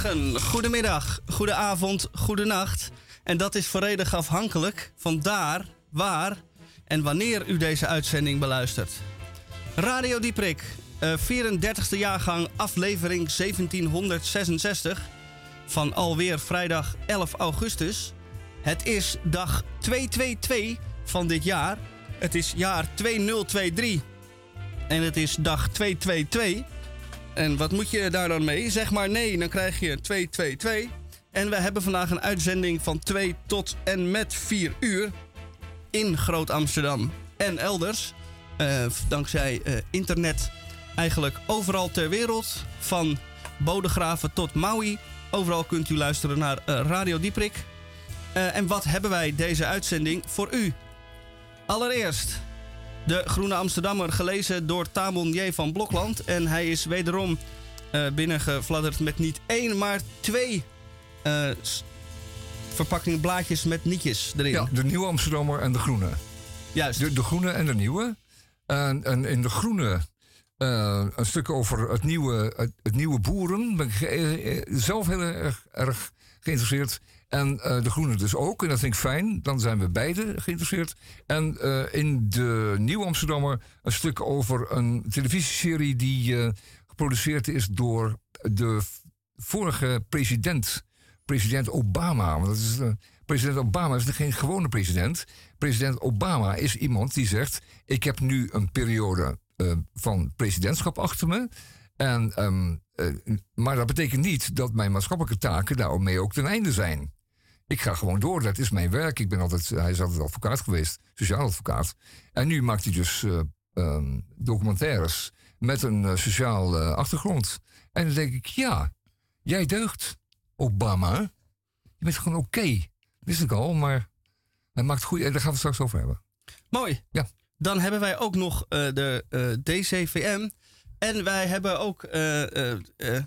Goedemorgen, goedemiddag, goedenavond, goedenacht. En dat is volledig afhankelijk van daar, waar en wanneer u deze uitzending beluistert. Radio Dieprik, eh, 34e jaargang, aflevering 1766 van alweer vrijdag 11 augustus. Het is dag 222 van dit jaar. Het is jaar 2023 en het is dag 222. En wat moet je daar dan mee? Zeg maar nee, dan krijg je 222. En we hebben vandaag een uitzending van 2 tot en met 4 uur in Groot Amsterdam en elders. Eh, dankzij eh, internet eigenlijk overal ter wereld. Van Bodegraven tot Maui. Overal kunt u luisteren naar eh, Radio Dieprik. En wat hebben wij deze uitzending voor u? Allereerst de Groene Amsterdammer, gelezen door Tamon J. van Blokland. En hij is wederom binnengefladderd met niet één, maar twee verpakkingen blaadjes met nietjes erin. Ja, de nieuwe Amsterdammer en de groene. Juist. De, de groene en de nieuwe. En, en in de groene eh, een stuk over het nieuwe, het, het nieuwe boeren. Ben ik eh, zelf heel erg, erg geïnteresseerd. En eh, de groene dus ook. En dat vind ik fijn. Dan zijn we beide geïnteresseerd. En in de Nieuwe Amsterdammer een stuk over een televisieserie die geproduceerd is door de vorige president, president Obama. Want dat is, eh, president Obama is geen gewone president. President Obama is iemand die zegt: Ik heb nu een periode eh, van presidentschap achter me. En, ehm, eh, maar dat betekent niet dat mijn maatschappelijke taken daarmee ook ten einde zijn. Ik ga gewoon door, dat is mijn werk. Ik ben altijd, hij is altijd advocaat geweest, sociaal advocaat. En nu maakt hij dus eh, ehm, documentaires met een sociaal achtergrond. En dan denk ik, ja, jij deugt, Obama. Je bent gewoon oké. Wist ik al, maar hij maakt goed. En daar gaan we het straks over hebben. Mooi. Ja. Dan hebben wij ook nog eh, de eh, DCVM. En wij hebben ook eh, eh, eh,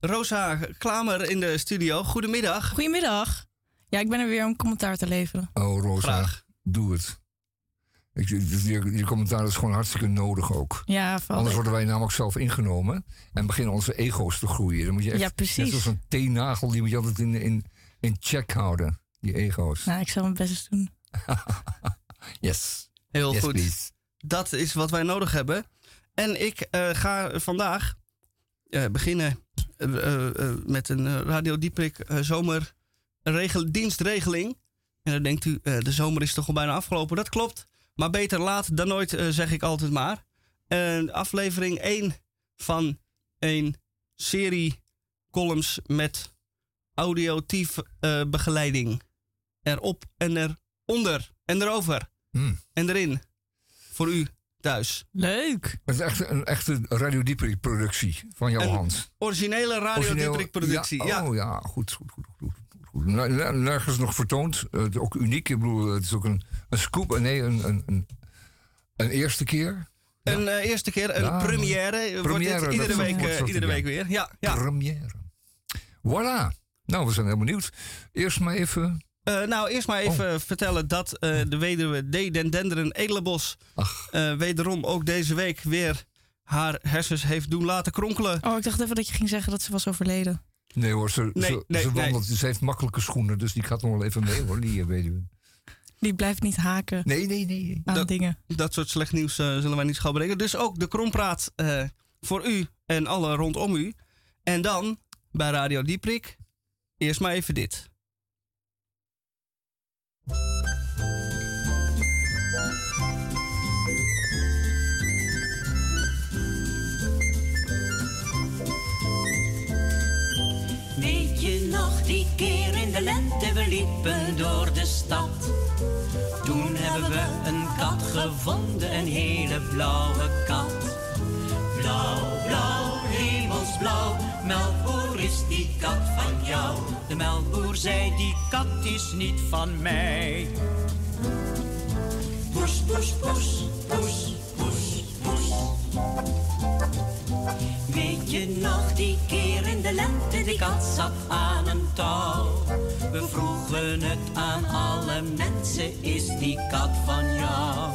Rosa Klamer in de studio. Goedemiddag. Goedemiddag. Ja, ik ben er weer om commentaar te leveren. Oh, Rosa, Graag. doe het. Ik, je, je commentaar is gewoon hartstikke nodig ook. Ja. Anders worden wij namelijk zelf ingenomen en beginnen onze ego's te groeien. Dan moet je echt, Ja, precies. Net zoals een teennagel, die moet je altijd in, in, in check houden. Die ego's. Nou, ik zal mijn best doen. Yes. Heel yes, goed. please. Dat is wat wij nodig hebben. En ik eh, ga vandaag eh, beginnen eh, met een Radio Dieprik eh, zomerdienstregeling. En dan denkt u, eh, de zomer is toch al bijna afgelopen. Dat klopt. Maar beter laat dan nooit, eh, zeg ik altijd maar. En aflevering 1 van een serie columns met audiotief eh, begeleiding. Erop en eronder en erover Hmm. en erin. Voor u thuis. Leuk. Het is echt een echte Radio Dieprik productie van jouw hand. Originele Radio Origineel- Dieprik productie. Ja, Oh ja, goed, goed, goed. goed, goed, goed. Ner- ner- Nergens nog vertoond. Eh, ook uniek. Ik bedoel, het is ook een, een scoop. eh, Nee, een, een, een, een eerste keer. Een eh, eerste keer, een Ja, première. Wordt Première, dit iedere week, eh, iedere week weer. Ja, ja. Première. Voilà. Nou, we zijn heel benieuwd. Eerst maar even... Eh, nou, eerst maar even vertellen dat eh, de weduwe D. Den Denderen Edelenbos... Eh, wederom ook deze week weer haar hersens heeft doen laten kronkelen. Oh, ik dacht even dat je ging zeggen dat ze was overleden. nee hoor, ze, Nee, ze, nee, ze nee. wandelt. Ze heeft makkelijke schoenen, dus die gaat nog wel even mee hoor. Die eh, weduwe. Die blijft niet haken Nee, nee, nee. aan Dat- dingen. Dat soort slecht nieuws eh, zullen wij niet gauw brengen. Dus ook de krompraat eh, voor u en alle rondom u. En dan bij Radio Dieprik eerst maar even dit. Weet je nog die keer in de lente we liepen door de stad? Hebben we een kat gevonden, een hele blauwe kat. Blauw, blauw, hemelsblauw, melkboer is die kat van jou. De melkboer zei die kat is niet van mij. poes, poes, poes, poes, poes. Weet je nog die keer in de lente, die kat zat aan een touw? We vroegen het aan alle mensen, is die kat van jou?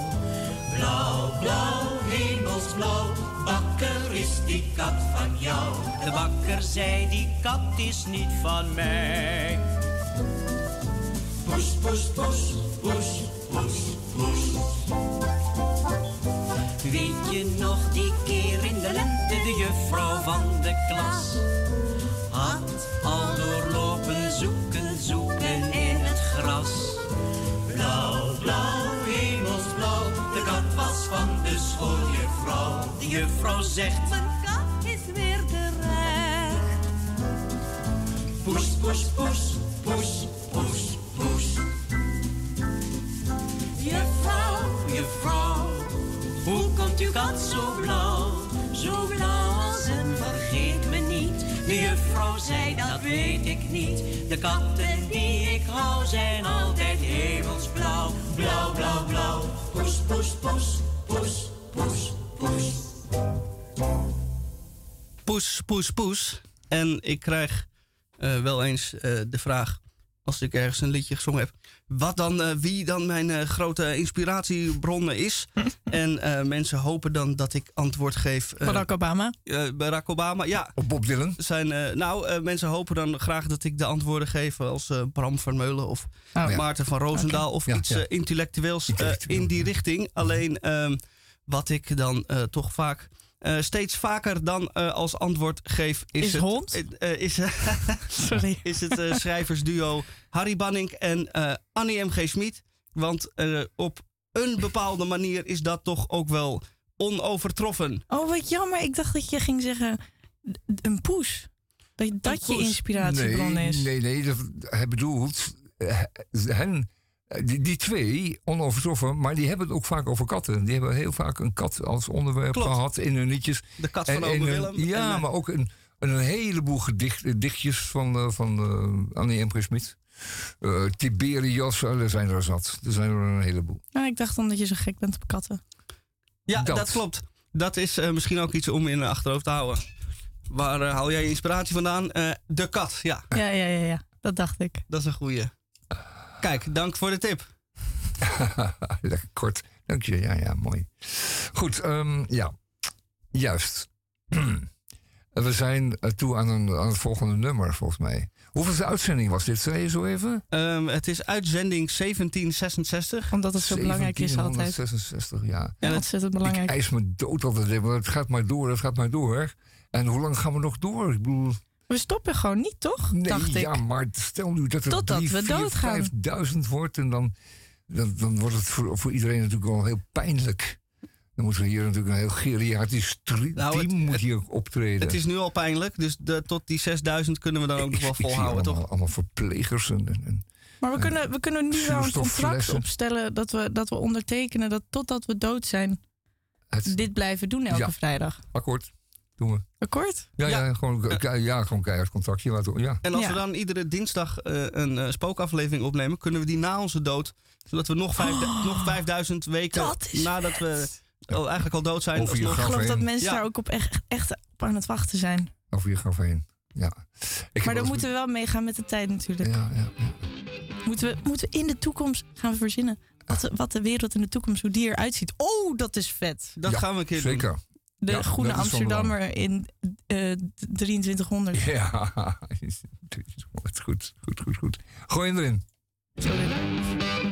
Blauw, blauw, hemelsblauw, bakker is die kat van jou. De bakker zei, die kat is niet van mij. Poes, poes, poes, poes, poes, poes. Weet je nog die keer in de lente, de juffrouw van de klas? Had al doorlopen zoeken, zoeken in het gras. Blauw, blauw, hemelsblauw, de kat was van de schooljuffrouw. De juffrouw zegt, mijn kat is weer terecht. Poes, poes, poes, poes, poes, poes. Juffrouw, juffrouw, uw kat zo blauw? Zo blauw als een vergeet me niet. De juffrouw zei, dat weet ik niet. De katten die ik hou zijn altijd hemelsblauw. Blauw, blauw, blauw. Poes, poes, poes, poes, poes, poes. Poes, poes, poes. En ik krijg eh, wel eens eh, de vraag, als ik ergens een liedje gezongen heb, wat dan, eh, wie dan mijn eh, grote inspiratiebron is. en eh, mensen hopen dan dat ik antwoord geef. eh, Barack Obama. eh, Barack Obama, ja. Op Bob Dylan. Zijn, eh, nou, eh, mensen hopen dan graag dat ik de antwoorden geef als eh, Bram van Meulen of Oh. Ja. Maarten van Roosendaal of Ja, iets ja. eh, intellectueels eh, Intellectueel, in die richting. Alleen ehm, wat ik dan eh, toch vaak, eh, steeds vaker dan eh, als antwoord geef is, Is het, hond? eh, eh, is, Sorry. is het eh, schrijversduo Harry Banning en eh, Annie M.G. Schmid. Want eh, op een bepaalde manier is dat toch ook wel onovertroffen. Oh, wat jammer. Ik dacht dat je ging zeggen een poes. Dat dat je poes. inspiratiebron nee, is. Nee, nee, dat, hij bedoelt hen, die, die twee, onovertroffen, maar die hebben het ook vaak over katten. Die hebben heel vaak een kat als onderwerp Klopt. gehad in hun liedjes. De kat van Ome Willem. Ja, en, eh, maar ook een, een heleboel gedicht, eh, dichtjes van, eh, van eh, Annie M. G. Schmid. Eh, Tiberias, eh, er zijn er zat. Er zijn er een heleboel. Nou, ik dacht dan dat je zo gek bent op katten. Ja, dat, Dat. klopt. Dat is eh, misschien ook iets om in de achterhoofd te houden. Waar eh, haal jij je inspiratie vandaan? Eh, de kat, ja. Ja, ja, ja, ja. Dat dacht ik. Dat is een goeie. Kijk, dank voor de tip. Lekker kort. Dank je. Ja, ja, mooi. Goed, ehm, ja. Juist. We zijn toe aan, een, aan het volgende nummer, volgens mij. Hoeveelste uitzending was dit? Zei je zo even? Ehm, het is uitzending 1766. Omdat het zo belangrijk is altijd. 1766, ja. Ja, het- ontzettend Ik belangrijk. eis me dood altijd. maar Het gaat maar door, het gaat maar door. En hoe lang gaan we nog door? Ik bedoel, We stoppen gewoon niet, toch? nee, dacht ik. ja, maar stel nu dat het Totdat 3, we 4, doodgaan. 5000 wordt. En dan, dan, dan wordt het voor, voor iedereen natuurlijk wel heel pijnlijk. Dan moeten we hier natuurlijk een heel geriatrisch tri- Nou, het- team moet hier optreden. Het is nu al pijnlijk, dus de, tot die 6000 kunnen we dan ook nog wel Ik zie volhouden, allemaal, toch? allemaal verplegers en, en, en- Maar we kunnen, we kunnen nu wel een contract opstellen dat we, dat we ondertekenen dat totdat we dood zijn, het dit blijven doen elke Ja. vrijdag. akkoord. Doen we. Akkoord? Ja, ja. Ja. gewoon, ja, gewoon keihard contractje. laten Ja. En als Ja. we dan iedere dinsdag eh, een eh, spookaflevering opnemen, kunnen we die na onze dood, zodat we nog, vijf, nog 5000 weken nadat we al, eigenlijk al dood zijn, je alsnog- Ik geloof dat mensen Ja. daar ook op echt, echt op aan het wachten zijn. Over je graf heen. Ja. Ik Maar dan moeten we wel meegaan met de tijd natuurlijk. Ja, ja, ja. Moeten, we, moeten we in de toekomst gaan verzinnen. Wat de, wat de wereld in de toekomst, hoe die eruit ziet. Oh, dat is vet. Dat Ja, gaan we een keer doen. De Ja, groene Amsterdammer in eh 2300. Ja, goed, goed, goed, goed, goed. Gooi hem erin. Sorry.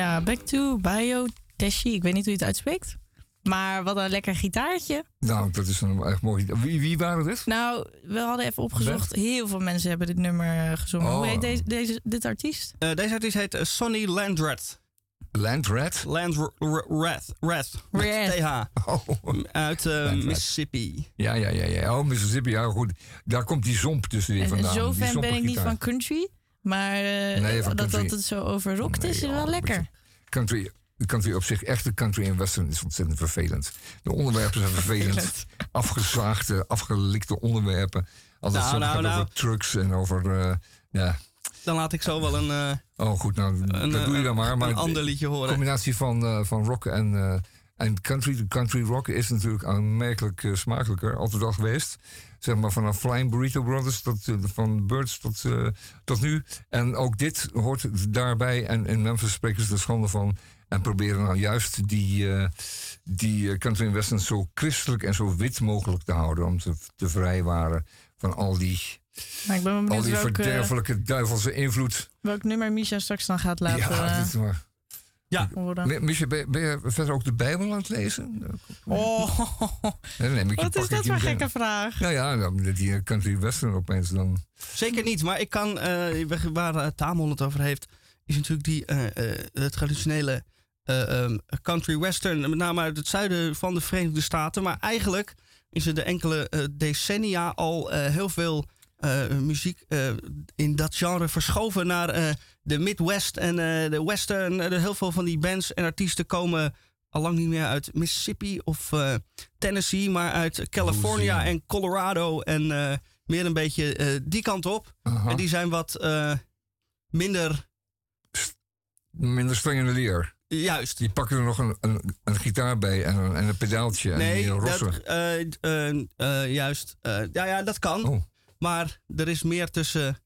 Ja, back to Bio Teshi. Ik weet niet hoe je het uitspreekt. Maar wat een lekker gitaartje. Nou, dat is een echt mooi. Wie, wie waren dit? Nou, we hadden even opgezocht. Heel veel mensen hebben dit nummer eh, gezongen. Oh. Hoe heet deze, deze, dit artiest? Eh, deze artiest heet eh, Sonny Landrat. Land Rat? Landrat. Rat. Rat. Met Rat. TH. Oh, Uit. Mississippi. ja, ja, ja, ja. Oh, Mississippi, ja goed. Daar komt die zomp tussen weer En vandaan. zo die fan ben ik niet van country. Maar eh, Nee, dat, dat het zo over rock Nee, is, is wel een lekker. beetje. Country, country op zich, echte country en western is ontzettend vervelend. De onderwerpen zijn vervelend. Afgezaagde, afgelikte onderwerpen. Als het Nou, zo nou, gaat nou. over trucks en over... eh, ja, Dan laat ik zo wel een, eh, oh goed, nou, een, dat doe je dan maar. maar een ander liedje De horen. combinatie van, van rock en, eh, en country. De country rock is natuurlijk aanmerkelijk eh, smakelijker. Altijd al geweest. Zeg maar vanaf Flying Burrito Brothers tot, eh, van Birds tot, eh, tot nu. En ook dit hoort daarbij. En in Memphis spreken ze er schande van. En proberen nou juist die, eh, die country en western zo christelijk en zo wit mogelijk te houden. Om te, te vrijwaren van al die, Maar ik ben al die welk, verderfelijke duivelse invloed. welk nummer Misha straks dan gaat laten ja, dit is maar. Miesje, ben, je- ben je verder ook de Bijbel aan het lezen? Oh, Nee, nee, wat is dat voor meteen. gekke vraag? Nou ja, die country western opeens dan. Zeker niet, maar ik kan, eh, waar uh, Tamon het over heeft, is natuurlijk die eh, eh, het traditionele eh, ehm, country western, met name uit het zuiden van de Verenigde Staten. Maar eigenlijk is er de enkele eh, decennia al eh, heel veel eh, muziek eh, in dat genre verschoven naar eh, de Midwest en eh, de Western. Eh, heel veel van die bands en artiesten komen al lang niet meer uit Mississippi of eh, Tennessee, maar uit California en Colorado en meer een beetje die kant op. En die zijn wat minder Minder streng in de leer. juist. Die pakken er nog een, een, een gitaar bij en een, en een pedaaltje Nee, en dat, juist. Ja, ja, dat kan. Oh, Maar er is meer tussen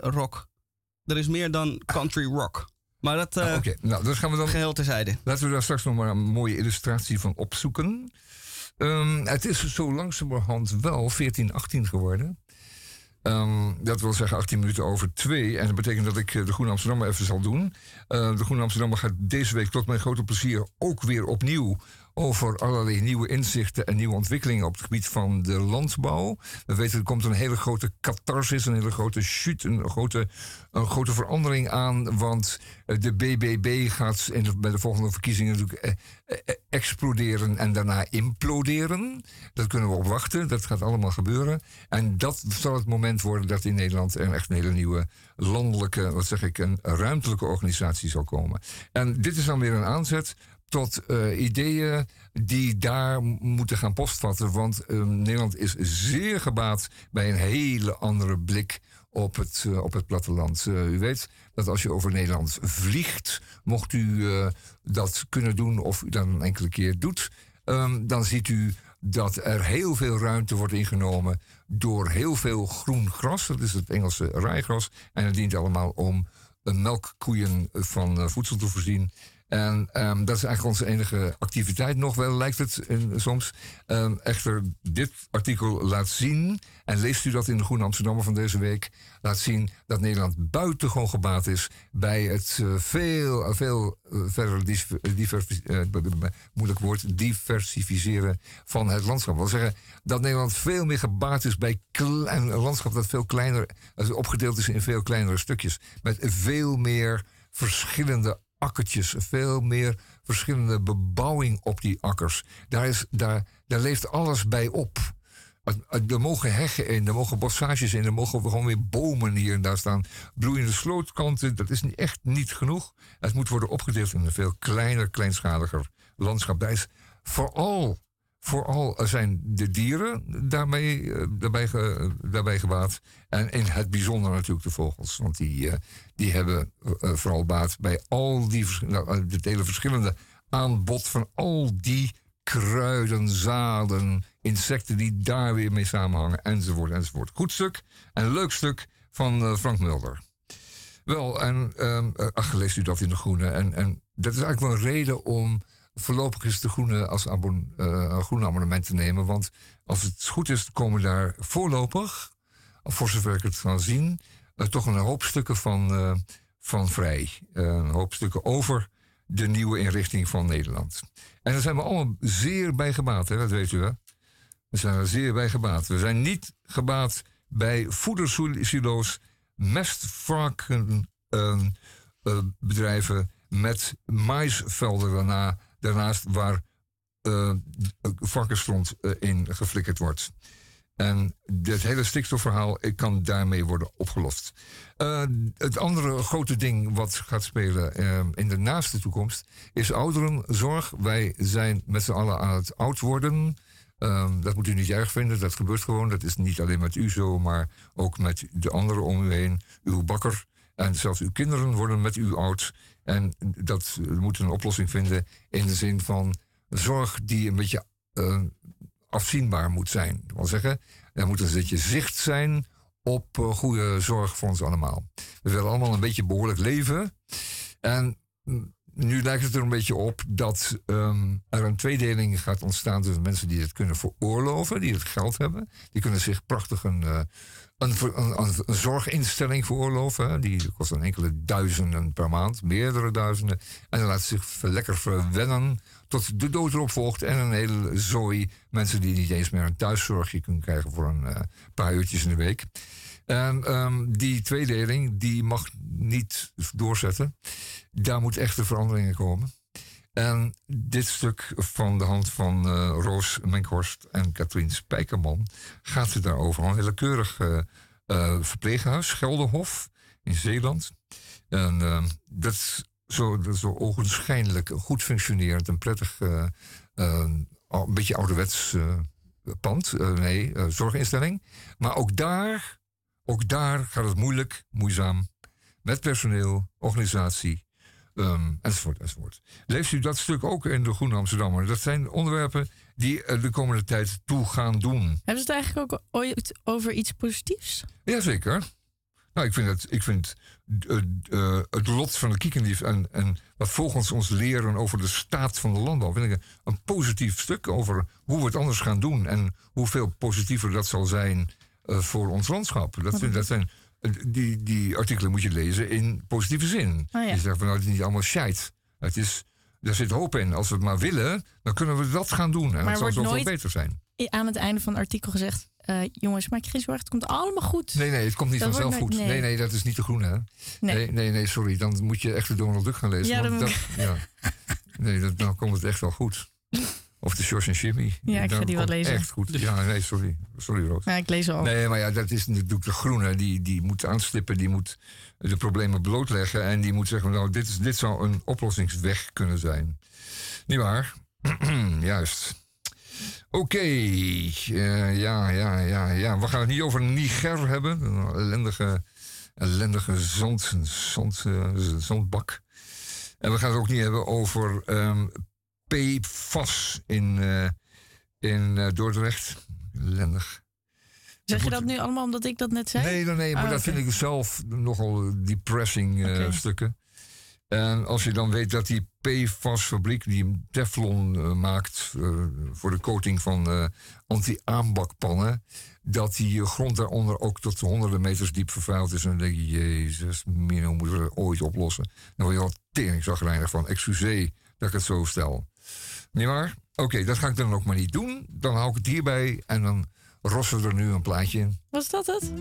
rock. Er is meer dan country rock. Maar dat nou, oké. Nou, dus gaan we dan geheel terzijde. Laten we daar straks nog maar een mooie illustratie van opzoeken. Ehm, het is zo langzamerhand wel 14, 18 geworden. Ehm, dat wil zeggen 18 minuten over 2. En dat betekent dat ik eh, de Groene Amsterdammer even zal doen. Eh, de Groene Amsterdammer gaat deze week tot mijn grote plezier ook weer opnieuw over allerlei nieuwe inzichten en nieuwe ontwikkelingen op het gebied van de landbouw. We weten er komt een hele grote catharsis, een hele grote chute, een grote, een grote verandering aan. Want eh, de BBB gaat in bij de volgende verkiezingen natuurlijk eh, eh, exploderen en daarna imploderen. Dat kunnen we op wachten, dat gaat allemaal gebeuren. En dat zal het moment worden dat in Nederland er echt een hele nieuwe landelijke, wat zeg ik, een ruimtelijke organisatie zal komen. En dit is dan weer een aanzet tot eh, ideeën die daar moeten gaan postvatten. Want eh, Nederland is zeer gebaat bij een hele andere blik op het, eh, op het platteland. Eh, u weet dat als je over Nederland vliegt, mocht u dat kunnen doen of u dat een enkele keer doet, ehm, dan ziet u dat er heel veel ruimte wordt ingenomen door heel veel groen gras. Dat is het Engelse rijgras. En het dient allemaal om melkkoeien van voedsel te voorzien. En ehm, dat is eigenlijk onze enige activiteit nog wel, lijkt het soms. Ehm, echter, dit artikel laat zien, en leest u dat in de Groene Amsterdammer van deze week, laat zien dat Nederland buitengewoon gebaat is bij het eh, veel, veel eh, verder eh, moeilijk woord, diversificeren van het landschap. Dat wil zeggen dat Nederland veel meer gebaat is bij een landschap dat veel kleiner, opgedeeld is in veel kleinere stukjes. Met veel meer verschillende akkertjes, veel meer verschillende bebouwing op die akkers. Daar, is, daar, daar leeft alles bij op. Er mogen heggen in, er mogen bossages in, er mogen gewoon weer bomen hier en daar staan. Bloeiende slootkanten, dat is echt niet genoeg. Het moet worden opgedeeld in een veel kleiner, kleinschaliger landschap. Daar is vooral, vooral zijn de dieren daarmee, eh, daarbij, ge- daarbij gebaat. En in het bijzonder natuurlijk de vogels. Want die, eh, die hebben eh, vooral baat bij al die vers- nou, het hele verschillende aanbod van al die kruiden, zaden, insecten die daar weer mee samenhangen, enzovoort, enzovoort. Goed stuk en leuk stuk van Frank Mulder. Wel, en eh, ach, leest u dat in de Groene. En, en dat is eigenlijk wel een reden om voorlopig eens de Groene als abon, een groene abonnement te nemen. Want als het goed is, komen daar voorlopig, voor zover ik het kan zien, eh, toch een hoop stukken van, eh, van Vrij. Een hoop stukken over de nieuwe inrichting van Nederland. En daar zijn we allemaal zeer bij gebaat, hè? dat weet u wel. We zijn er zeer bij gebaat. We zijn niet gebaat bij voedersilo's, mestvarken ehm, eh, bedrijven met maisvelden daarna, daarnaast waar eh varkensstront eh, in geflikkerd wordt. En dit hele stikstofverhaal kan daarmee worden opgelost. Eh, het andere grote ding wat gaat spelen eh, in de naaste toekomst is ouderenzorg. Wij zijn met z'n allen aan het oud worden. Ehm, dat moet u niet erg vinden, dat gebeurt gewoon. Dat is niet alleen met u zo, maar ook met de anderen om u heen. Uw bakker en zelfs uw kinderen worden met u oud. En dat we moeten een oplossing vinden in de zin van zorg die een beetje eh, afzienbaar moet zijn. Dat wil zeggen, er moet een beetje zicht zijn op eh, goede zorg voor ons allemaal. We willen allemaal een beetje behoorlijk leven. En mm, nu lijkt het er een beetje op dat ehm, er een tweedeling gaat ontstaan tussen mensen die het kunnen veroorloven, die het geld hebben. Die kunnen zich prachtig een, eh, een, een, een, zorginstelling veroorloven. Die kost dan enkele duizenden per maand, meerdere duizenden. En dan laat zich lekker verwennen tot de dood erop volgt. En een hele zooi mensen die niet eens meer een thuiszorgje kunnen krijgen voor een eh, paar uurtjes in de week. En ehm, die tweedeling, die mag niet doorzetten. Daar moet echte veranderingen komen. En dit stuk van de hand van eh, Roos Menkhorst en Katrien Spijkerman gaat het daarover. Een willekeurig eh, verpleeghuis, Gelderhof in Zeeland. En dat is zo, dat zo goed functionerend en prettig, een beetje ouderwets pand, nee, zorginstelling. Maar ook daar, ook daar gaat het moeilijk, moeizaam, met personeel, organisatie, ehm, enzovoort, enzovoort. Leest u dat stuk ook in de Groene Amsterdammer? Dat zijn onderwerpen die eh, de komende tijd toe gaan doen. Hebben ze het eigenlijk ook ooit over iets positiefs? Jazeker. Nou, ik vind het, ik vind eh, eh, het lot van de kiekendief en, en wat volgens ons leren over de staat van de landbouw, vind ik een, positief stuk over hoe we het anders gaan doen en hoeveel positiever dat zal zijn eh, voor ons landschap. Dat, vind- dat zijn, die, die artikelen moet je lezen in positieve zin. Oh ja. Je zegt van nou, het is niet allemaal shit. Het is, er zit hoop in. Als we het maar willen, dan kunnen we dat gaan doen. En Maar dat zal nooit- beter zijn. Aan het einde van het artikel gezegd: eh, jongens, maak je geen zorgen, het komt allemaal goed. Nee, nee, het komt niet Dat vanzelf goed. Nee. nee. nee, dat is niet de groene, hè? Nee. Nee, nee, nee, sorry. Dan moet je echt de Donald Duck gaan lezen. Ja, want dan dat, ja. Nee, dat, dan komt het echt wel goed. Of de George en Jimmy. Ja, ik ga die wel lezen. Echt goed. Ja, nee, sorry. Sorry, Roos. Ja, ik lees al. Nee, maar ja, dat is natuurlijk de groene. Die, die moet aanstippen, die moet de problemen blootleggen. En die moet zeggen, nou, dit, is, dit zou een oplossingsweg kunnen zijn. Niet waar? Juist. Oké, eh, ja, ja, ja, ja. We gaan het niet over Niger hebben. Een ellendige, ellendige zand, zand, eh, zandbak. En we gaan het ook niet hebben over ehm PFAS in, eh, in eh, Dordrecht. Ellendig. zeg je dat nu allemaal omdat ik dat net zei? Nee, nee, nee, maar Ah, dat vind ik zelf nogal depressing eh, stukken. En als je dan weet dat die PFAS-fabriek die Teflon maakt voor de coating van anti-aanbakpannen, dat die grond daaronder ook tot honderden meters diep vervuild is. En dan denk je, jezus, Mino, moeten we dat ooit oplossen? Dan word je al teringzagrijnig van, excuseer dat ik het zo stel. Niet waar? Oké, dat ga ik dan ook maar niet doen. Dan hou ik het hierbij en dan rossen we er nu een plaatje in. Was dat het?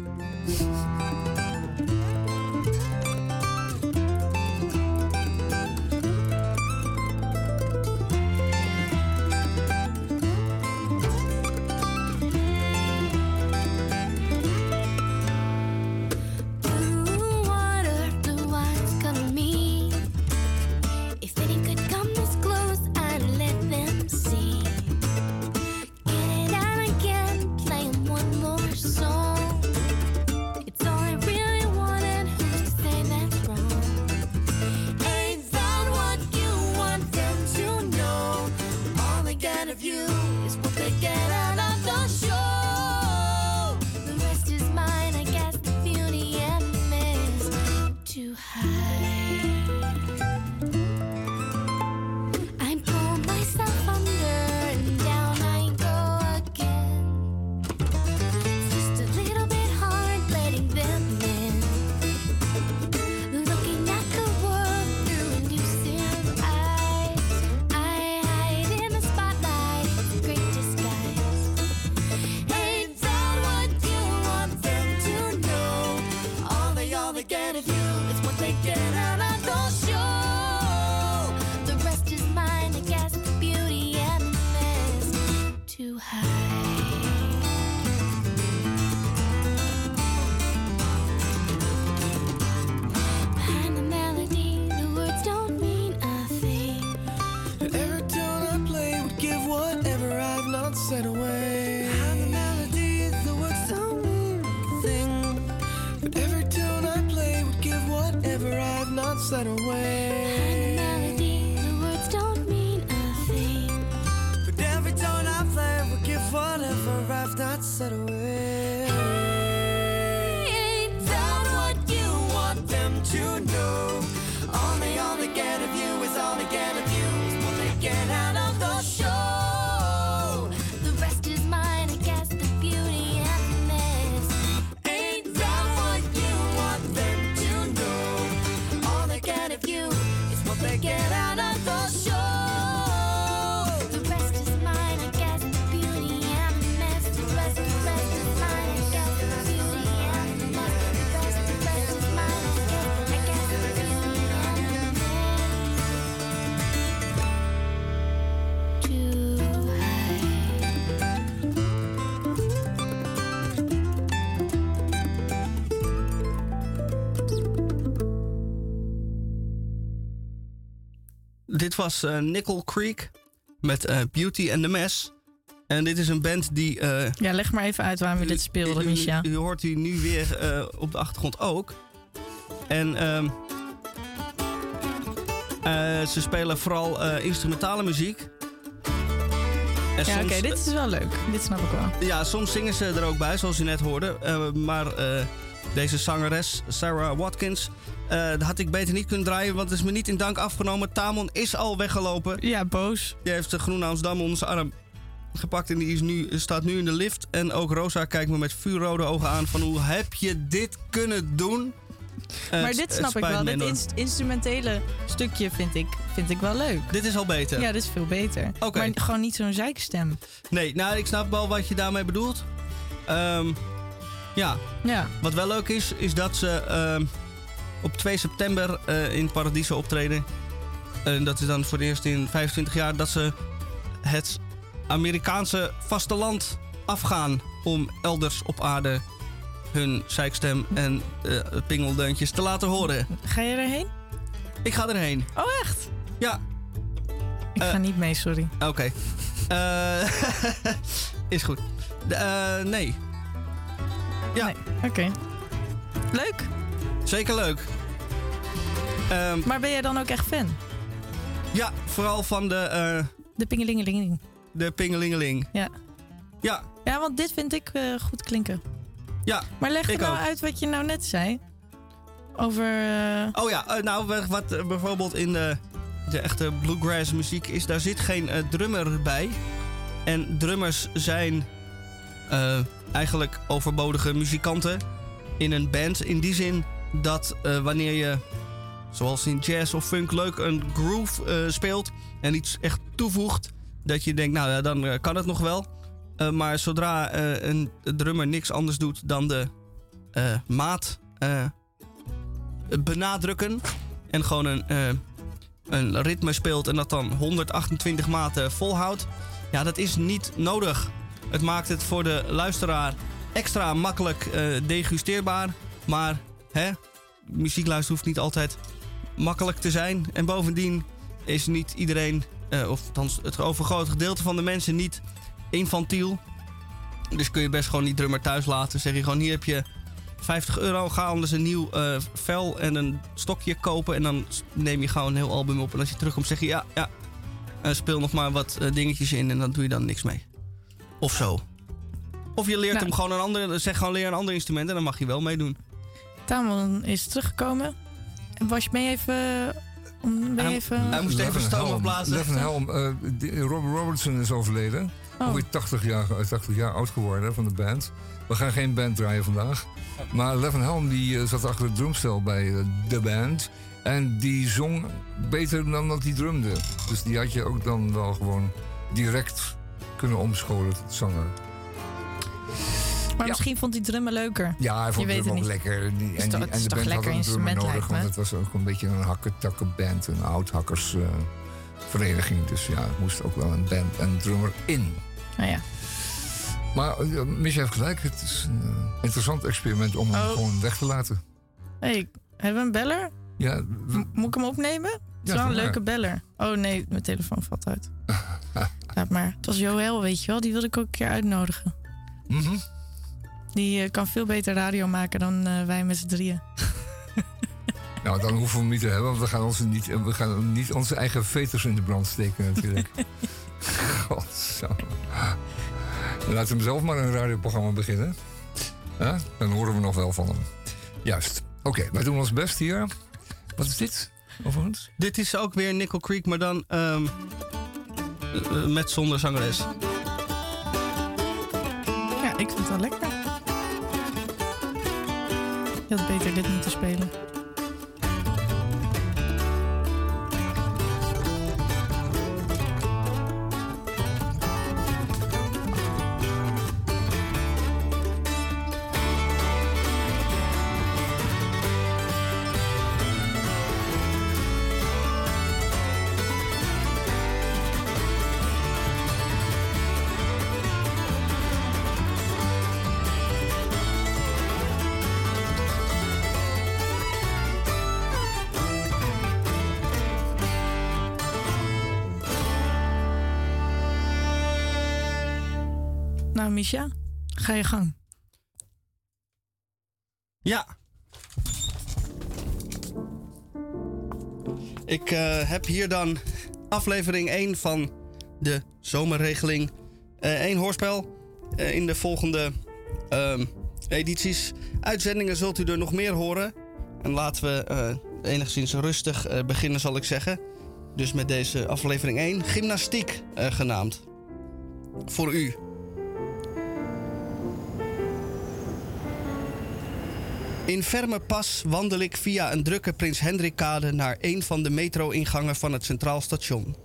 Dit was eh, Nickel Creek met eh, Beauty and the Mess. En dit is een band die... eh, Ja, leg maar even uit waarom we dit speelden, u, Misha. u hoort die nu weer op de achtergrond ook. En ehm, eh, ze spelen vooral instrumentale muziek. En Ja, oké, dit is wel leuk. Dit snap ik wel. ja, soms zingen ze er ook bij, zoals u net hoorde. Maar deze zangeres, Sarah Watkins, eh, dat had ik beter niet kunnen draaien, want het is me niet in dank afgenomen. Tamon is al weggelopen. Ja, boos. Die heeft de Groene Amsterdam onder zijn arm gepakt en die is nu, staat nu in de lift. En ook Rosa kijkt me met vuurrode ogen aan van hoe heb je dit kunnen doen? Maar dit snap ik wel. Dit inst- instrumentele stukje vind ik, vind ik wel leuk. Dit is al beter. Ja, dit is veel beter. Maar gewoon niet zo'n zeikstem. Nee, nou ik snap wel wat je daarmee bedoelt. Ehm, ja, Ja. wat wel leuk is, is dat ze ehm, op 2 september eh, in Paradiso optreden. En dat is dan voor het eerst in 25 jaar dat ze het Amerikaanse vasteland afgaan om elders op aarde hun zeikstem en eh pingeldeuntjes te laten horen. Ga je erheen? Ik ga erheen. Oh, echt? Ja, Ik Eh. ga niet mee, sorry. oké. Eh, is goed. Eh, nee, Ja. Nee. Oké. Leuk. zeker leuk. Ehm, Maar ben jij dan ook echt fan? ja, vooral van de, eh De pingelingeling. de pingelingeling. Ja. Ja, Ja, want dit vind ik eh, goed klinken. ja. Maar leg Ik nou ook. uit wat je nou net zei. Over... eh, Oh ja, nou, wat bijvoorbeeld in de, de echte bluegrass muziek is, daar zit geen eh, drummer bij. En drummers zijn eh, eigenlijk overbodige muzikanten in een band. In die zin dat eh, wanneer je, zoals in jazz of funk, leuk een groove eh, speelt en iets echt toevoegt, dat je denkt, nou ja, dan eh, kan het nog wel. Maar zodra een drummer niks anders doet dan de maat benadrukken en gewoon een, een ritme speelt en dat dan 128 maten volhoudt, ja, dat is niet nodig. Het maakt het voor de luisteraar extra makkelijk eh, degusteerbaar, maar hè, muziekluisteren hoeft niet altijd makkelijk te zijn. En bovendien is niet iedereen, eh, of althans het overgrote gedeelte van de mensen, niet infantiel. Dus kun je best gewoon die drummer thuis laten. Zeg je gewoon: hier heb je 50 euro. Ga anders een nieuw eh, vel en een stokje kopen. En dan neem je gewoon een heel album op. En als je terugkomt, zeg je: ja, ja. speel nog maar wat dingetjes in. En dan doe je dan niks mee. Of zo. Of je leert Nou. hem gewoon een ander. Zeg gewoon leer een ander instrument. En dan mag je wel meedoen. Tamon is teruggekomen. Was je je even... om- Ben je Hij- even... hij moest even stoom opblazen. Levin Helm, eh, die- Robert Robertson is overleden. Oh. Alweer 80 jaar, eh, 80 jaar oud geworden van de band. We gaan geen band draaien vandaag. Maar Levin Helm die, eh, zat achter het drumstel bij eh, de band. En die zong beter dan dat hij drumde. Dus die had je ook dan wel gewoon direct kunnen omscholen tot zanger. Maar Ja. misschien vond hij drummen leuker. Ja, hij vond Je het hem ook lekker. En, die- en, die- en de toch band had lekker een drummer instrument, nodig, want het was ook een beetje een hakketakkenband, een oud-hakkersvereniging. vereniging. dus ja, er moest ook wel een band en drummer in. Nou ja. Maar uh, Misha heeft gelijk, het is een eh, interessant experiment om hem Oh. gewoon weg te laten. Hey, hebben we een beller? Ja, we- moet ik hem opnemen? Het is Ja, wel een leuke beller. Oh nee, mijn telefoon valt uit. Laat maar. Het was Joël, weet je wel. Die wilde ik ook een keer uitnodigen. mhm. Die eh, kan veel beter radio maken dan eh, wij met z'n drieën. Nou, dan hoeven we hem niet te hebben, want we gaan, onze niet, we gaan niet onze eigen veters in de brand steken natuurlijk. Godsamme. Laat hem zelf maar een radioprogramma beginnen. Ja, dan horen we nog wel van hem. Juist. Oké, wij doen ons best hier. Wat is dit? Overigens? Dit is ook weer Nickel Creek, maar dan ehm, eh, met zonder zangeres. Ja, ik vind het wel lekker. Je had beter dit moeten spelen. Misha, ga je gang. Ja. Ik eh, heb hier dan aflevering 1 van de zomerregeling. Eén hoorspel. Eh, in de volgende ehm, edities. Uitzendingen zult u er nog meer horen. En laten we enigszins rustig beginnen, zal ik zeggen. Dus met deze aflevering 1. Gymnastiek genaamd. Voor u. In ferme pas wandel ik via een drukke Prins Hendrikkade naar een van de metro-ingangen van het Centraal Station.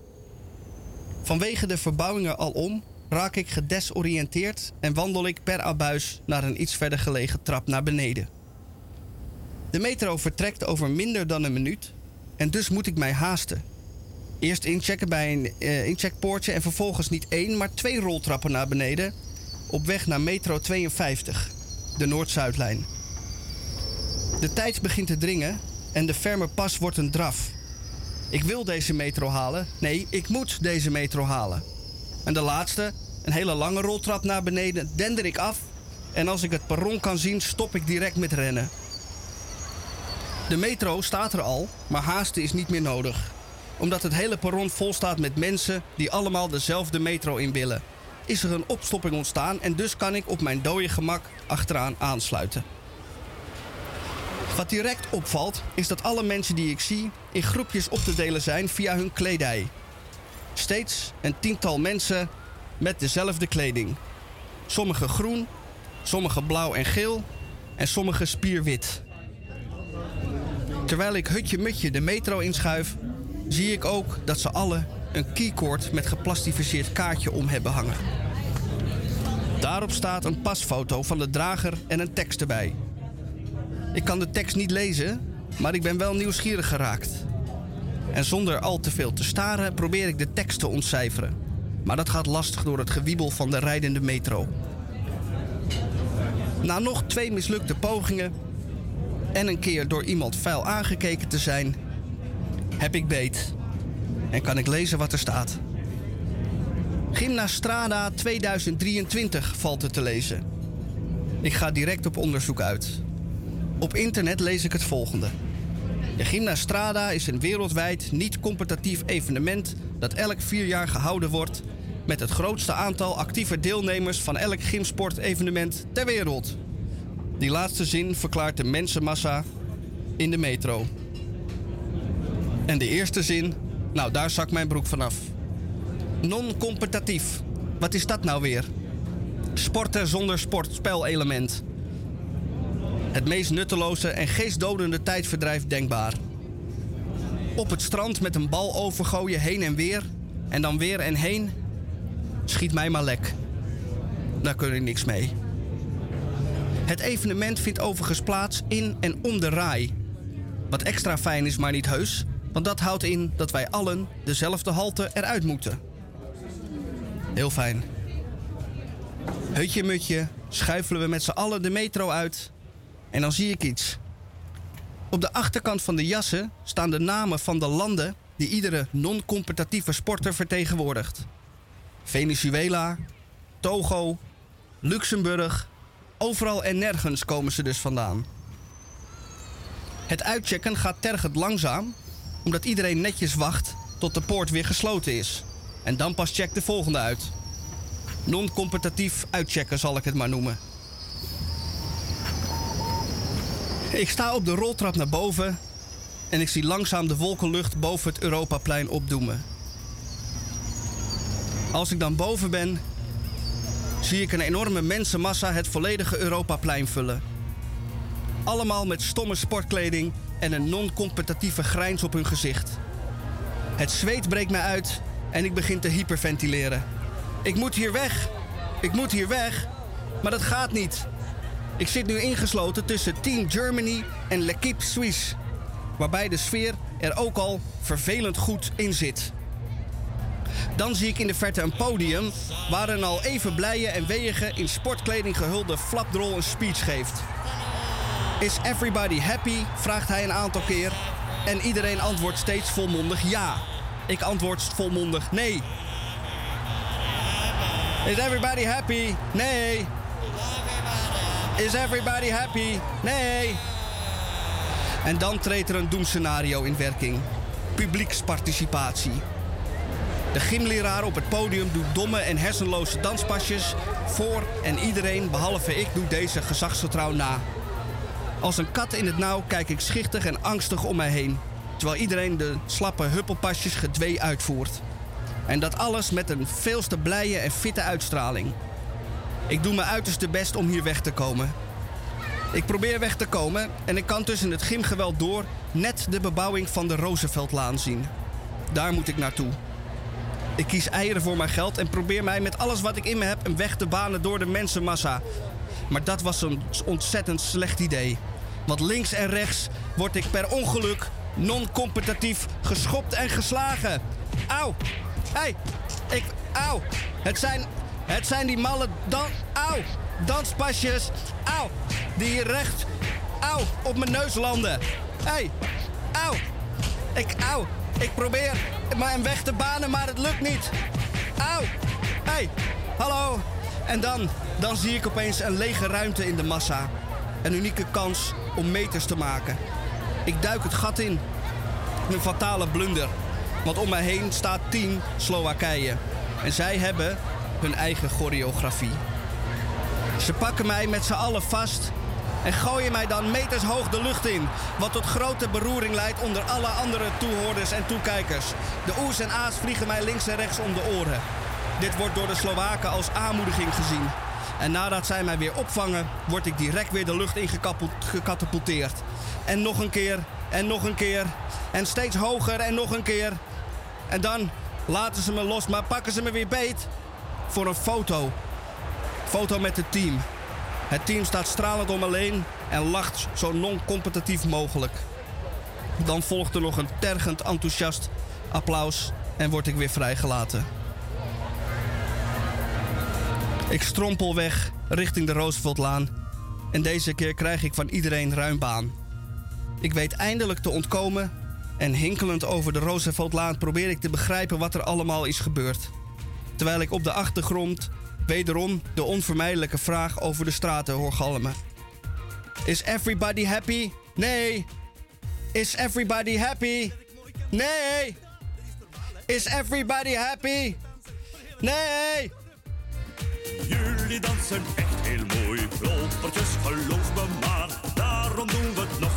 Vanwege de verbouwingen alom raak ik gedesoriënteerd en wandel ik per abuis naar een iets verder gelegen trap naar beneden. De metro vertrekt over minder dan een minuut en dus moet ik mij haasten. Eerst inchecken bij een eh, incheckpoortje en vervolgens niet één, maar twee roltrappen naar beneden op weg naar metro 52, de Noord-Zuidlijn. De tijd begint te dringen en de ferme pas wordt een draf. Ik wil deze metro halen. Nee, ik moet deze metro halen. En de laatste, een hele lange roltrap naar beneden, dender ik af. En als ik het perron kan zien, stop ik direct met rennen. De metro staat er al, maar haasten is niet meer nodig. Omdat het hele perron vol staat met mensen die allemaal dezelfde metro in willen. Is er een opstopping ontstaan en dus kan ik op mijn dode gemak achteraan aansluiten. Wat direct opvalt, is dat alle mensen die ik zie in groepjes op te delen zijn via hun kledij. Steeds een tiental mensen met dezelfde kleding. Sommige groen, sommige blauw en geel en sommige spierwit. Terwijl ik hutje-mutje de metro inschuif, zie ik ook dat ze alle een keycord met geplastificeerd kaartje om hebben hangen. Daarop staat een pasfoto van de drager en een tekst erbij. Ik kan de tekst niet lezen, maar ik ben wel nieuwsgierig geraakt. En zonder al te veel te staren probeer ik de tekst te ontcijferen. Maar dat gaat lastig door het gewiebel van de rijdende metro. Na nog twee mislukte pogingen en een keer door iemand vuil aangekeken te zijn, heb ik beet. En kan ik lezen wat er staat. Gymnastrada 2023 valt er te lezen. Ik ga direct op onderzoek uit. Op internet lees ik het volgende. De Gymnastrada is een wereldwijd niet-competitief evenement dat elk vier jaar gehouden wordt met het grootste aantal actieve deelnemers van elk gymsportevenement ter wereld. Die laatste zin verklaart de mensenmassa in de metro. En de eerste zin, nou daar zak mijn broek vanaf. Non-competitief. Wat is dat nou weer? Sporten zonder sportspelelement. Het meest nutteloze en geestdodende tijdverdrijf denkbaar. Op het strand met een bal overgooien heen en weer. En dan weer en heen. Schiet mij maar lek. Daar kun je niks mee. Het evenement vindt overigens plaats in en om de RAI. Wat extra fijn is, maar niet heus, want dat houdt in dat wij allen dezelfde halte eruit moeten. Heel fijn. Hutje mutje, schuifelen we met z'n allen de metro uit en dan zie ik iets. Op de achterkant van de jassen staan de namen van de landen die iedere non-competitieve sporter vertegenwoordigt. Venezuela, Togo, Luxemburg, overal en nergens komen ze dus vandaan. Het uitchecken gaat tergend langzaam, omdat iedereen netjes wacht tot de poort weer gesloten is. En dan pas checkt de volgende uit. Non-competitief uitchecken zal ik het maar noemen. Ik sta op de roltrap naar boven en ik zie langzaam de wolkenlucht boven het Europaplein opdoemen. Als ik dan boven ben, zie ik een enorme mensenmassa het volledige Europaplein vullen. Allemaal met stomme sportkleding en een non-competitieve grijns op hun gezicht. Het zweet breekt mij uit en ik begin te hyperventileren. Ik moet hier weg. Ik moet hier weg. Maar dat gaat niet. Ik zit nu ingesloten tussen Team Germany en L'Equipe Suisse. Waarbij de sfeer er ook al vervelend goed in zit. Dan zie ik in de verte een podium waar een al even blije en weeige in sportkleding gehulde flapdrol een speech geeft. Is everybody happy? vraagt hij een aantal keer. En iedereen antwoordt steeds volmondig ja. Ik antwoord volmondig nee. Is everybody happy? Nee. Is everybody happy? Nee. En dan treedt er een doemscenario in werking. Publieksparticipatie. De gymleraar op het podium doet domme en hersenloze danspasjes voor en iedereen, behalve ik, doet deze gezagsvertrouw na. Als een kat in het nauw kijk ik schichtig en angstig om mij heen, terwijl iedereen de slappe huppelpasjes gedwee uitvoert. En dat alles met een veelste blije en fitte uitstraling. Ik doe mijn uiterste best om hier weg te komen. Ik probeer weg te komen en ik kan tussen het gymgeweld door net de bebouwing van de Rooseveltlaan zien. Daar moet ik naartoe. Ik kies eieren voor mijn geld en probeer mij met alles wat ik in me heb een weg te banen door de mensenmassa. Maar dat was een ontzettend slecht idee. Want links en rechts word ik per ongeluk non-competitief geschopt en geslagen. Auw! Hé, hey, ik. Auw! Het zijn. Het zijn die malle dan. Auw! Danspasjes. Auw! Die hier recht. Auw! Op mijn neus landen. Hey, auw! Ik. Auw! Ik probeer maar een weg te banen, maar het lukt niet. Hé! Hey, hallo! En dan. Dan zie ik opeens een lege ruimte in de massa. Een unieke kans om meters te maken. Ik duik het gat in. Een fatale blunder. Want om mij heen staat team Slowakije. En zij hebben hun eigen choreografie. Ze pakken mij met z'n allen vast en gooien mij dan meters hoog de lucht in. Wat tot grote beroering leidt onder alle andere toehoorders en toekijkers. De oes en aas vliegen mij links en rechts om de oren. Dit wordt door de Slowaken als aanmoediging gezien. En nadat zij mij weer opvangen, word ik direct weer de lucht in gecatapulteerd. En nog een keer, en nog een keer, en steeds hoger en nog een keer. En dan laten ze me los, maar pakken ze me weer beet voor een foto. Foto met het team. Het team staat stralend om me heen en lacht zo non-competitief mogelijk. Dan volgt er nog een tergend enthousiast applaus en word ik weer vrijgelaten. Ik strompel weg richting de Rooseveltlaan en deze keer krijg ik van iedereen ruim baan. Ik weet eindelijk te ontkomen en hinkelend over de Rooseveltlaan probeer ik te begrijpen wat er allemaal is gebeurd. Terwijl ik op de achtergrond wederom de onvermijdelijke vraag over de straten hoor galmen. Is everybody happy? Nee. Is everybody happy? Nee. Is everybody happy? Nee. Jullie dansen echt heel mooi, lopertjes, geloof me maar. Daarom doen we het nog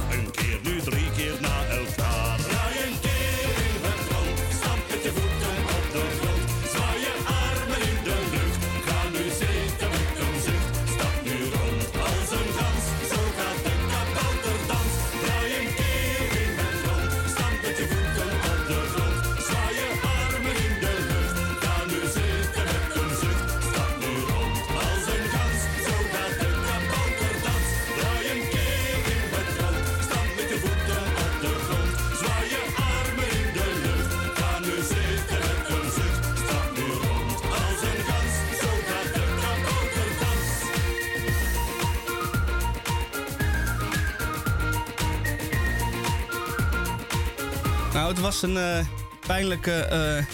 Nou, het was een eh, pijnlijke eh,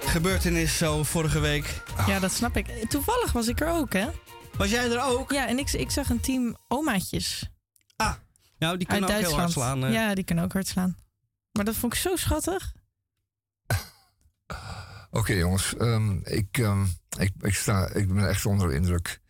gebeurtenis zo vorige week. Ja, dat snap ik. Toevallig was ik er ook, hè? Was jij er ook? Ja, en ik, ik zag een team omaatjes Nou, die kunnen ook heel hard slaan. eh. Ja, die kunnen ook hard slaan. Maar dat vond ik zo schattig. Oké jongens, ehm, ik, ehm, ik, ik, sta, ik ben echt onder de indruk.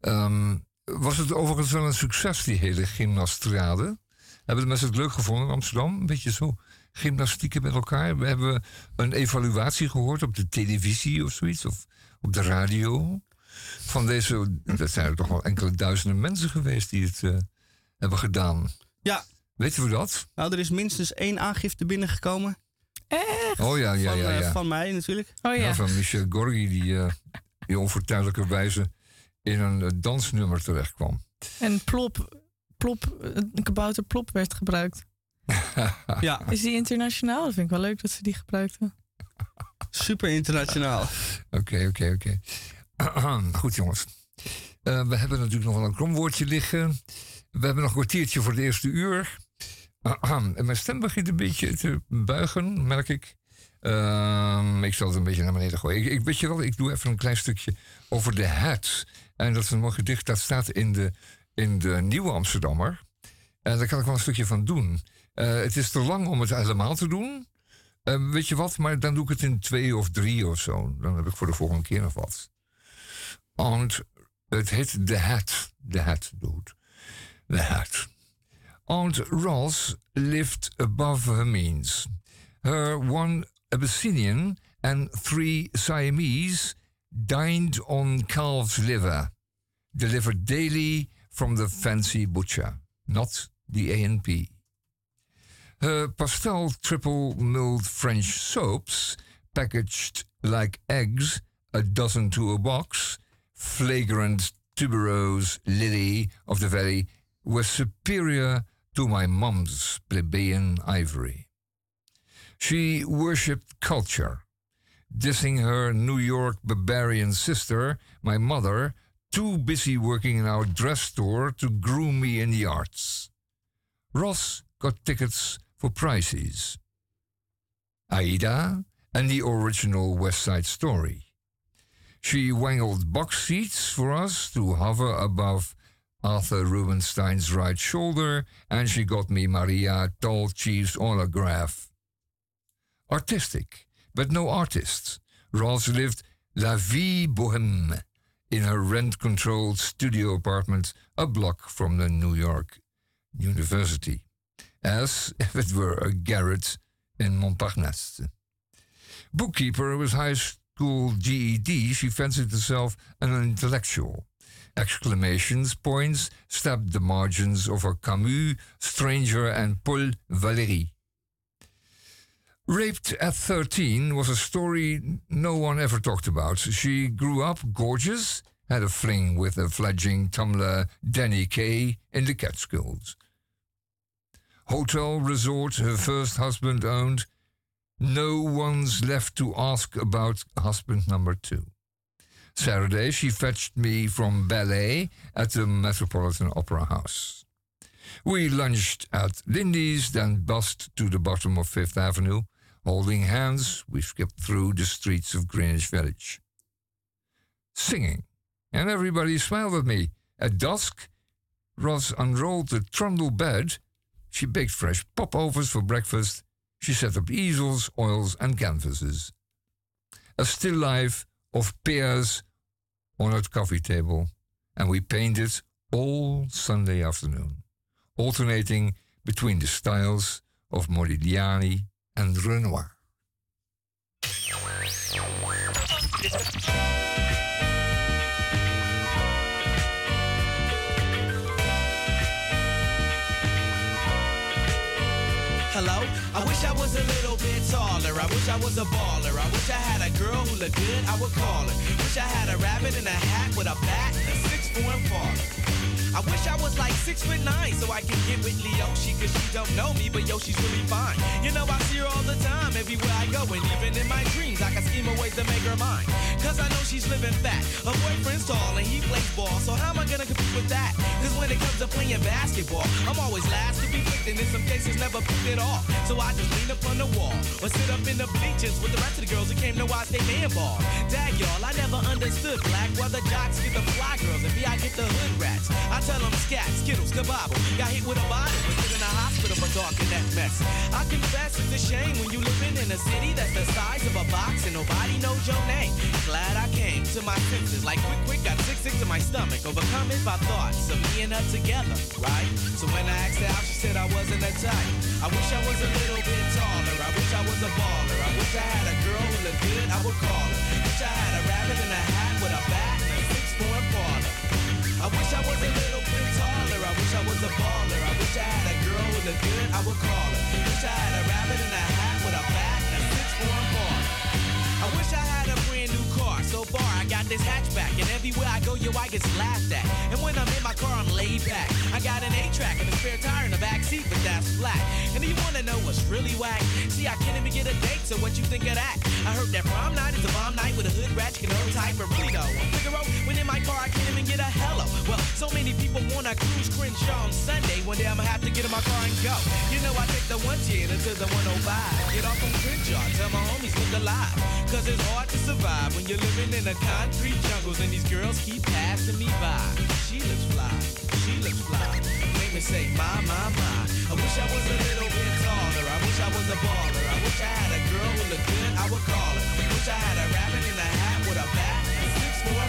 Ehm, was het overigens wel een succes, die hele gymnastrade? Hebben de mensen het leuk gevonden in Amsterdam? Een beetje zo gymnastieken met elkaar. We hebben een evaluatie gehoord op de televisie of zoiets, of op de radio. Van deze, dat zijn er toch wel enkele duizenden mensen geweest die het eh, hebben gedaan. Ja. Weten we dat? Nou, er is minstens één aangifte binnengekomen. Oh ja, ja, eh, ja. van mij natuurlijk. Oh Ja, ja. van Michel Gorgi, die, eh die onvertuidelijke wijze in een dansnummer terechtkwam. En plop, plop, een kabouter plop werd gebruikt. Ja, Is die internationaal? Dat vind ik wel leuk dat ze die gebruikten. super internationaal. Oké, oké, oké. Goed, jongens. Eh, we hebben natuurlijk nog wel een kromwoordje liggen. We hebben nog een kwartiertje voor de eerste uur. en mijn stem begint een beetje te buigen, merk ik. Ehm, ik zal het een beetje naar beneden gooien. Ik, ik weet je wel, ik doe even een klein stukje over de het. En dat is een mooi gedicht, dat staat in de, in de Nieuwe Amsterdammer. En daar kan ik wel een stukje van doen. Eh, het is te lang om het helemaal te doen. Eh, weet je wat, maar dan doe ik het in twee of drie of zo. Dan heb ik voor de volgende keer nog wat. Want het heet The Hat. The Hat, dude. The Hat. Aunt Ross lived above her means. Her one Abyssinian and three Siamese dined on calf's liver, delivered daily from the fancy butcher, not the A&P. Her pastel triple milled French soaps, packaged like eggs, a dozen to a box, flagrant tuberose lily of the valley, were superior to my mom's plebeian ivory. She worshipped culture, dissing her New York barbarian sister, my mother, too busy working in our dress store to groom me in the arts. Ross got tickets for prices. Aida and the original West Side Story. She wangled box seats for us to hover above Arthur Rubinstein's right shoulder, and she got me Maria Tall Chief's autograph. Artistic, but no artist. Ross lived la vie bohème in her rent controlled studio apartment a block from the New York University, as if it were a garret in Montparnasse. Bookkeeper with high school GED, she fancied herself an intellectual. Exclamations points stabbed the margins of her Camus, Stranger, and Paul Valéry. Raped at 13 was a story no one ever talked about. She grew up gorgeous, had a fling with a fledgling tumbler Danny Kay in the Catskills. Hotel resort her first husband owned. No one's left to ask about husband number two. Saturday, she fetched me from ballet at the Metropolitan Opera House. We lunched at Lindy's, then bussed to the bottom of Fifth Avenue. Holding hands, we skipped through the streets of Greenwich Village. Singing, and everybody smiled at me. At dusk, Ross unrolled the trundle bed. She baked fresh popovers for breakfast. She set up easels, oils, and canvases. A still life of pears on her coffee table, and we painted all Sunday afternoon, alternating between the styles of Modigliani and Renoir. Hello? I wish I was a little bit taller. I wish I was a baller. I wish I had a girl who looked good, I would call her. Wish I had a rabbit in a hat with a bat and a six foot father. I wish I was like six foot nine so I could get with Leoshi cause she don't know me, but yo, she's really fine. You know, I see her all the time everywhere I go, and even in my dreams, I can scheme a ways to make her mine. Cause I know she's living fat. Her boyfriend's tall and he plays ball. So how am I gonna compete with that? Cause when it comes to playing basketball, I'm always last to be picked and in some cases never picked at all. So I just lean up on the wall or sit up in the bleachers with the rest of the girls who came to watch they man ball. Dag y'all, I never understood black why the jocks get the fly girls and me I get the hood rats. I tell them scat, skittles, kabobble. Got hit with a bottle and put in a hospital for talking that mess. I confess it's a shame when you living in a city that's the size of a box and nobody knows your name. Glad I came to my senses like quick, quick, got sick, sick to my stomach. Overcome it by thoughts of me and her together, right? So when I asked her out, she said I wasn't a type. I wish I was a little bit taller. I wish I was a baller. I wish I had a girl who looked good, I would call her. Wish I had a rabbit in a hat with a bat baller. I wish I had a girl who looked good, I would call her. Wish I had a rabbit in a hat with a bat and a six-foot baller. I wish I had a got this hatchback, and everywhere I go, yo, I get laughed at. And when I'm in my car, I'm laid back. I got an A-track and a spare tire in the back seat, but that's flat. And do you wanna know what's really whack? See, I can't even get a date, so what you think of that? I heard that prom night is a bomb night with a hood ratchet and no type of though. Figaro, when in my car, I can't even get a hello. Well, so many people wanna cruise Crenshaw on Sunday. One day I'ma have to get in my car and go. You know, I take the 110 until the 105. Get off on Crenshaw, tell my homies look alive. Cause it's hard to survive when you're living in the concrete jungles and these girls keep passing me by. She looks fly, she looks fly. Make me say, my, my, my. I wish I was a little bit taller. I wish I was a baller. I wish I had a girl who looked good, I would call her. Wish I had a rabbit in a hat with a bat and six for a.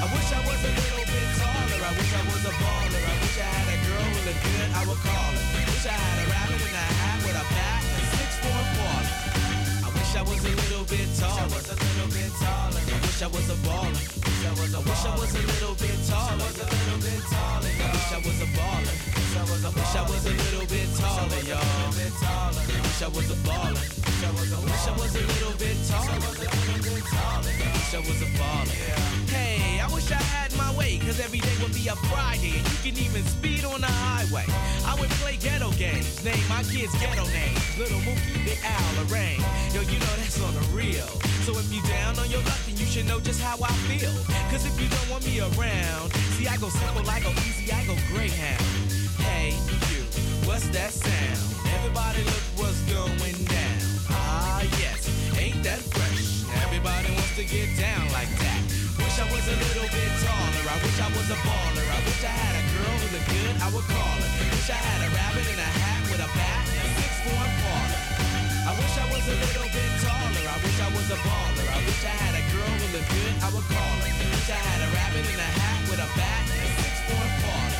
I wish I was a little bit taller. I wish I was a baller. I wish I had a girl who looked good, I would call her. Wish I had a rabbit in a hat with a bat and six for a. I wish I was a little bit taller. I was a little bit taller. I wish I was a baller. I wish I was a little bit taller. I wish I was a baller. I wish I was a little bit taller, y'all. I wish I was a baller. I wish I was a little bit taller. I wish I was a baller. Hey, I wish I had my way, cause every day would be a Friday and you can even speed on the highway. I would play ghetto games, name my kids ghetto names. Little Mookie, Big Al, Lorraine. Yo, you know that's on the real. So if you down on your luck, then you should know just how I feel. Cause if you don't want me around, see I go simple, I go easy, I go Greyhound. Hey, you, what's that sound? Everybody look what's going down. Ah, yes, ain't that fresh? Everybody wants to get down like that. Wish I was a little bit taller. I wish I was a baller. I wish I had a girl who looked good, I would call her. Wish I had a rabbit in a hat with a bat and a baller. I wish I was a little wish I was a baller. I wish I had a girl who looked good, I would call her. Wish I had a rabbit in a hat with a bat and a six-foot baller.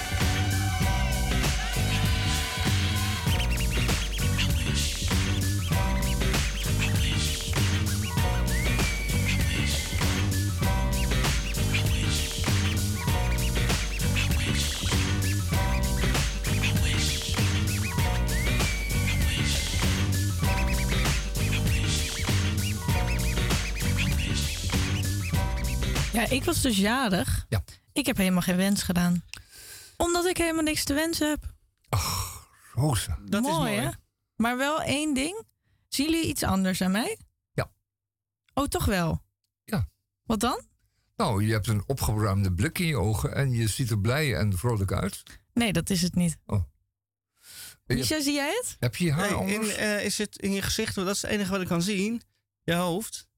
Ik was dus jarig. Ja. Ik heb helemaal geen wens gedaan. Omdat ik helemaal niks te wensen heb. Rosa. Dat is mooi. hè? Maar wel één ding. Zien jullie iets anders aan mij? Ja. Oh, toch wel? Ja. Wat dan? Nou, je hebt een opgeruimde blik in je ogen en je ziet er blij en vrolijk uit. Nee, dat is het niet. Oh. Misha, zie jij het? Heb je je haar Nee, anders? in, eh, is het in je gezicht? Want dat is het enige wat ik kan zien. Je hoofd.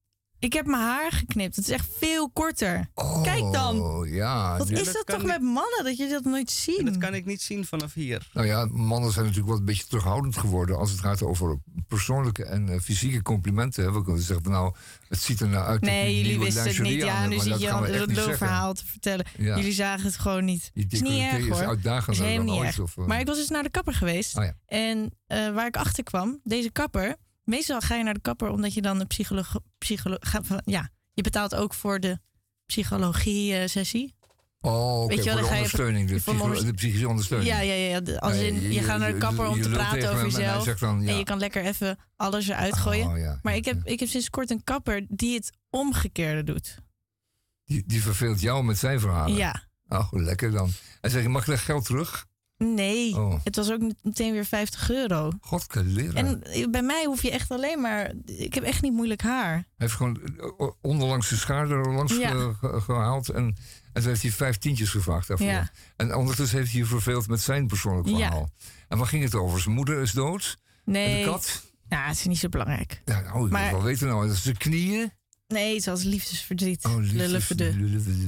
Ik heb mijn haar geknipt. Het is echt veel korter. Kijk dan. Oh, ja. Wat is dat toch met mannen dat je dat nooit ziet? Dat kan ik niet zien vanaf hier. Nou ja, mannen zijn natuurlijk wel een beetje terughoudend geworden als het gaat over persoonlijke en eh, fysieke complimenten. hè. We kunnen zeggen, van, nou, het ziet er nou uit. Nee, jullie nieuwe wisten het niet. Ja, nu maar zit dat je al het zeggen. lulverhaal te vertellen. Ja. Jullie zagen het gewoon niet. Die is niet erg decolleté is hoor. uitdagender is helemaal dan niet ooit, erg. of? Maar ik was dus naar de kapper geweest. Oh ja. En eh, waar ik achter kwam, deze kapper. Meestal ga je naar de kapper omdat je dan een psycholoog. Psycholo ga- van- ja, je betaalt ook voor de psychologie-sessie. Oh, Weet je wel, voor de ondersteuning, de, de psychische ondersteuning. Ja, ja, ja. de- Als in, je, gaat naar de kapper om te praten over en hij jezelf. zegt dan, ja. En je kan lekker even alles eruit gooien. Oh, ja, maar ik heb, ik heb sinds kort een kapper die het omgekeerde doet. Die, die verveelt jou met zijn verhalen. Ja. Oh, lekker dan. En zeg je, mag ik dat geld terug? Nee, Oh. het was ook meteen weer 50 euro. Godkeleren. En eh, bij mij hoef je echt alleen maar... Ik heb echt niet moeilijk haar. Hij heeft gewoon eh, onderlangs de schaar er langs Ja. gehaald. En, en toen heeft hij vijf tientjes gevraagd daarvoor. Ja. En ondertussen heeft hij je verveeld met zijn persoonlijk Ja. verhaal. En waar ging het over? Zijn moeder is dood. Nee. En de kat? Ja, het is niet zo belangrijk. Ja, nou, ik Maar- wil wel weten nou. Dat is de knieën. Nee, het was liefdesverdriet. Oh, liefdes- Lulleverde.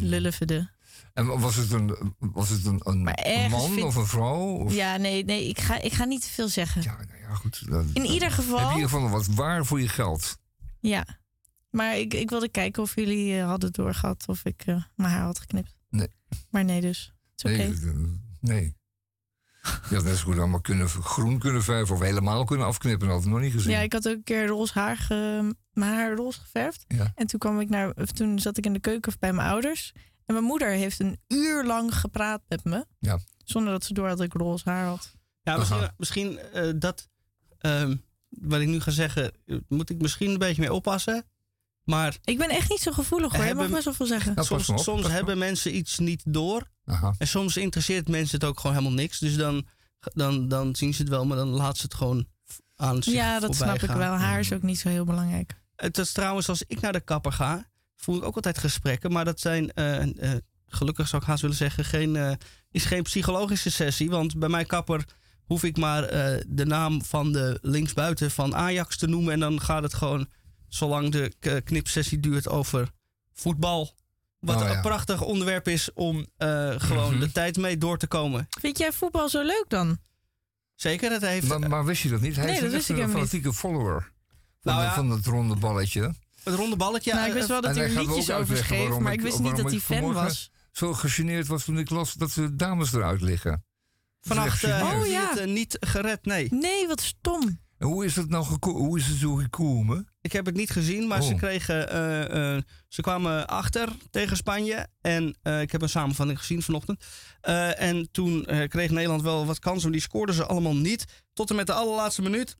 lulleverde. En was het een, was het een, een, man vind- of een vrouw? Of, Ja, nee, nee ik, ga, ik ga niet te veel zeggen. Ja, nou ja, goed. In ieder geval- in ieder geval wat waar voor je geld? Ja. Maar ik, ik wilde kijken of jullie eh, hadden doorgehad of ik eh, mijn haar had geknipt. Nee. Maar nee dus. Is. Nee, eh, nee. Je had net zo goed allemaal kunnen, groen kunnen verven of helemaal kunnen afknippen. Dat had ik nog niet gezien. Ja, ik had ook een keer roze haar, ge, mijn haar roze geverfd. Ja. En toen, kwam ik naar, toen zat ik in de keuken bij mijn ouders. En mijn moeder heeft een uur lang gepraat met me. Ja. Zonder dat ze door had dat ik roze haar had. Ja, misschien, misschien eh, dat ehm, wat ik nu ga zeggen, eh, moet ik misschien een beetje mee oppassen. Maar Ik ben echt niet zo gevoelig hoor. Je mag Hebben- best wel veel zeggen. Nou, soms, op, hebben mensen iets niet door. Aha. En soms interesseert mensen het ook gewoon helemaal niks. Dus dan, dan, dan zien ze het wel, maar dan laat ze het gewoon aan zich Ja, dat snap ik wel. Haar is ook niet zo heel belangrijk. Het is trouwens, als ik naar de kapper ga, voel ik ook altijd gesprekken. Maar dat zijn, eh, eh, gelukkig zou ik haast willen zeggen, geen, eh, is geen psychologische sessie. Want bij mijn kapper hoef ik maar eh, de naam van de linksbuiten van Ajax te noemen. En dan gaat het gewoon, zolang de knipsessie duurt, over voetbal. Wat Oh, ja. een prachtig onderwerp is om eh, gewoon Mhm. de tijd mee door te komen. Vind jij voetbal zo leuk dan? Zeker, het heeft Maar, maar wist je dat niet? Hij Nee, is dat echt wist ik een helemaal niet. fanatieke follower. Van, Nou de- ja. van het ronde balletje. Het ronde balletje. nou, ik wist wel dat en hij er liedjes over schreef, maar ik- ik wist niet dat hij ik fan was. Zo gegeneerd was toen ik las dat de dames eruit liggen. vannacht eh, Oh, ja. het eh, niet gered, nee. Nee, wat stom. En hoe is het nou geko- hoe is het zo gekomen? Ik heb het niet gezien, maar ze Oh. kregen. eh, eh, ze kwamen achter tegen Spanje. En eh, ik heb een samenvatting gezien vanochtend. Eh, en toen eh, kreeg Nederland wel wat kansen, maar die scoorden ze allemaal niet. Tot en met de allerlaatste minuut.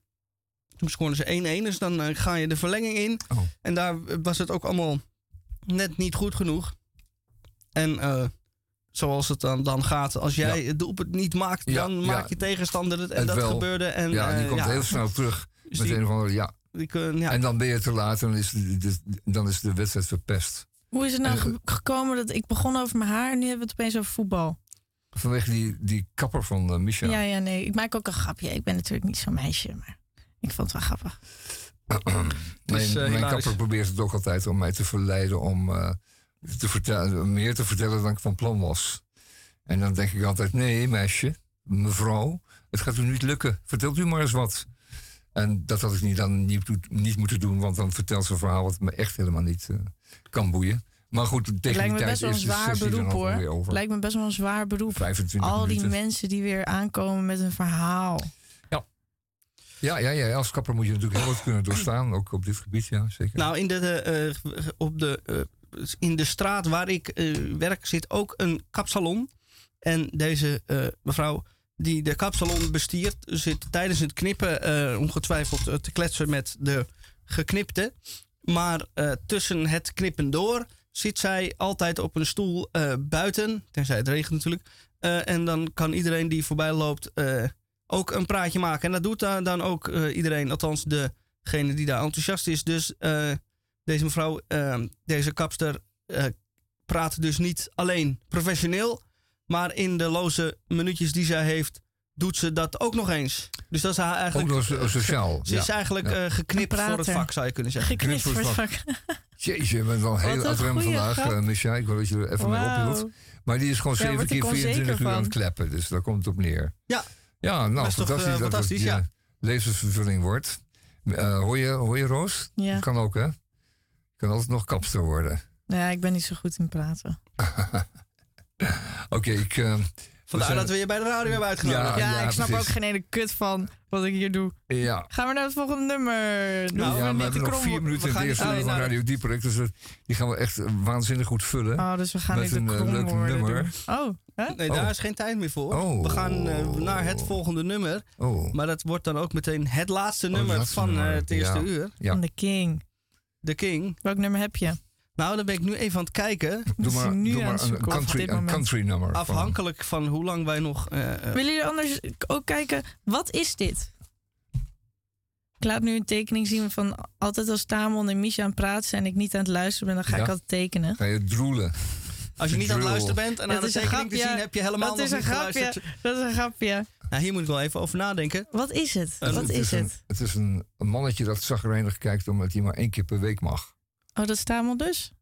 Toen scoorden ze 1-1, dus dan eh, ga je de verlenging in. Oh. En daar was het ook allemaal net niet goed genoeg. En eh, zoals het dan, dan gaat, als jij het doelpunt niet maakt, Ja, dan ja. maakt je tegenstander het. En Het dat wel. gebeurde. En, ja, die eh, komt ja. heel snel terug. Dus met die- een of andere, ja. die kunnen- ja. En dan ben je te laat en dan is de, de- dan is de wedstrijd verpest. Hoe is het nou En, ge- gekomen dat ik begon over mijn haar en nu hebben we het opeens over voetbal? Vanwege die, die kapper van Micha. Ja, ja, nee. Ik maak ook een grapje. Ik ben natuurlijk niet zo'n meisje, maar ik vond het wel grappig. mijn is, eh, mijn kapper probeert het ook altijd om mij te verleiden om eh, te vertellen, meer te vertellen dan ik van plan was. En dan denk ik altijd, nee meisje, mevrouw, het gaat u niet lukken. Vertelt u maar eens wat. En dat had ik niet, dan niet, niet moeten doen, want dan vertelt ze een verhaal wat me echt helemaal niet eh, kan boeien. Maar goed, tegen Het lijkt me tijd best wel een zwaar er beroep hoor. lijkt me best wel een zwaar beroep. 25 Al die mensen die weer aankomen met een verhaal. Ja, ja, ja, als kapper moet je natuurlijk heel wat kunnen doorstaan, ook op dit gebied, ja, zeker. Nou, in de, eh, op de, eh, in de straat waar ik eh, werk zit ook een kapsalon. En deze mevrouw die de kapsalon bestiert, zit tijdens het knippen ongetwijfeld te kletsen met de geknipte. Maar tussen het knippen door zit zij altijd op een stoel buiten, tenzij het regent natuurlijk. En dan kan iedereen die voorbij loopt ook een praatje maken. En dat doet dan, dan ook eh, iedereen, althans degene die daar enthousiast is. Dus eh, deze mevrouw, eh, deze kapster, eh, praat dus niet alleen professioneel, maar in de loze minuutjes die zij heeft, doet ze dat ook nog eens. Dus dat is haar eigenlijk. Ook nog so- sociaal, Ze is ja. eigenlijk Ja. eh, geknipt voor het vak, zou je kunnen zeggen. Geknipt voor het vak. Jeetje, je bent wel heel een adrem vandaag, Micha. Ik wil dat je er even mee Wauw. ophield. Maar die is gewoon zeven keer onzeker 24 uur aan het kleppen. Dus daar komt het op neer. Ja. Ja, nou, Dat is toch, fantastisch. eh, dat fantastisch, het je ja. levensvervulling wordt. Eh, hoor, je, hoor je Roos? Ja. Kan ook, hè? Je kan altijd nog kapster worden. Ja, ik ben niet zo goed in praten. Oké, ik... eh, Vandaar zijn- dat we je bij de radio hebben uitgenodigd. Ja, ja, ik snap precies. ook geen ene kut van wat ik hier doe. Ja. Gaan we naar het volgende nummer? Nou, ja, we hebben nog krom- vier minuten we in gaan de eerste uur oh, van nou, Radio Dieproject. Dus we- die gaan we echt eh, waanzinnig goed vullen. Oh, dus we gaan Met niet een de eh, leuk nummer. doen. Oh, hè? Nee, Oh. daar is geen tijd meer voor. Oh. We gaan eh, naar het volgende nummer. Oh. Maar dat wordt dan ook meteen het laatste het nummer laatste van eh, nummer, het eerste ja. uur. Ja. Van de King. The King. Welk nummer heb je? Nou, dan ben ik nu even aan het kijken. Doe maar, nu doe maar een, country, een country nummer. Afhankelijk van hoe lang wij nog... eh, eh, Willen jullie anders ook kijken, wat is dit? Ik laat nu een tekening zien van altijd als Tamon en Misha aan het praten zijn en ik niet aan het luisteren ben, dan ga Ja. ik altijd tekenen. Ga je droelen. als je niet aan het luisteren bent en aan Dat de tekening te grapje. zien, heb je helemaal Dat nog is een niet grapje. geluisterd. Dat is een grapje. Nou, hier moet ik wel even over nadenken. Wat is het? Wat het is een, het? Het is een, een mannetje dat zagrijnig kijkt omdat hij maar één keer per week mag. Oh, dat is Tamon dus?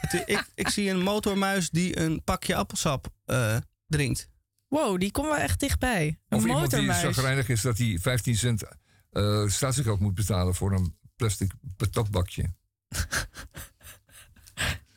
Het- ik, ik zie een motormuis die een pakje appelsap eh, drinkt. Wow, die komen wel echt dichtbij. Een Of iemand die zagrijnig is dat hij 15 cent eh statiegeld moet betalen voor een plastic patatbakje.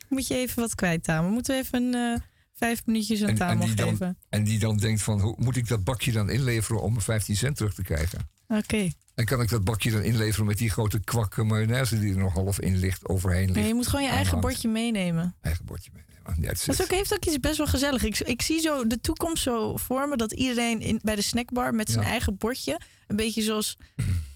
Moet je even wat kwijt, Tamon? Moeten we even eh, vijf minuutjes aan dan- geven? En die dan denkt van, hoe moet ik dat bakje dan inleveren om mijn 15 cent terug te krijgen? Oké. En kan ik dat bakje dan inleveren met die grote kwakke mayonaise die er nog half in ligt, overheen ligt? Nee, je moet gewoon je eigen bordje meenemen. Eigen bordje meenemen. Ja, Dat is ook, heeft ook iets best wel gezellig. Ik, ik zie zo de toekomst zo vormen dat iedereen in, bij de snackbar met zijn Ja. eigen bordje. Een beetje zoals.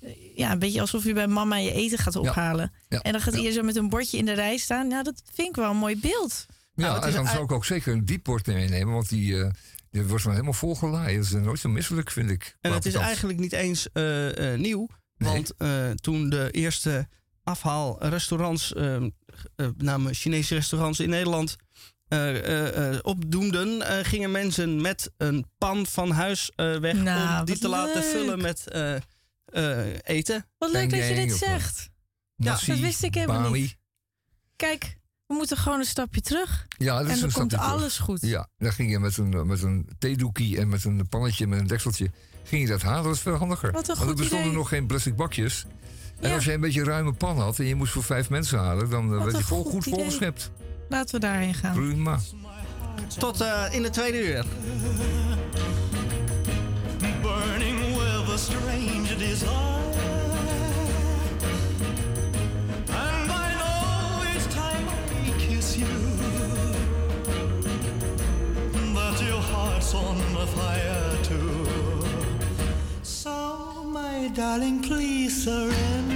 eh, Ja, een beetje alsof je bij mama je eten gaat ophalen. Ja. En dan gaat iedereen zo met een bordje in de rij staan. Nou, dat vind ik wel een mooi beeld. Ja, Nou, en dan zou ik ook zeker een diepbord meenemen, want die, eh, die wordt wel helemaal volgelaaid. Dat is nooit zo misselijk, vind ik. En het is eigenlijk niet eens eh, eh, nieuw. Nee. Want eh, toen de eerste afhaalrestaurants, eh, eh, met name Chinese restaurants in Nederland, eh, eh, eh, opdoemden, eh, gingen mensen met een pan van huis eh, weg Nou, om die te laten vullen met eh, eh, eten. Wat leuk dat je dit zegt. Nasi, dat wist ik helemaal niet. Kijk, we moeten gewoon een stapje terug. Ja, dat is en dan een komt terug. alles goed. Ja, dan ging je met een, met een theedoekie en met een pannetje met een dekseltje, ging je dat halen. Dat is veel handiger. Wat een Want er bestonden idee. nog geen plastic bakjes. En Ja. als je een beetje een ruime pan had en je moest voor vijf mensen halen, dan eh, Wat werd je vol, goed goed volgeschept. Laten we daarheen gaan. Prima. Tot eh, in de tweede uur. burning with a strange desire. Heart's on fire too. So, my darling, please surrender.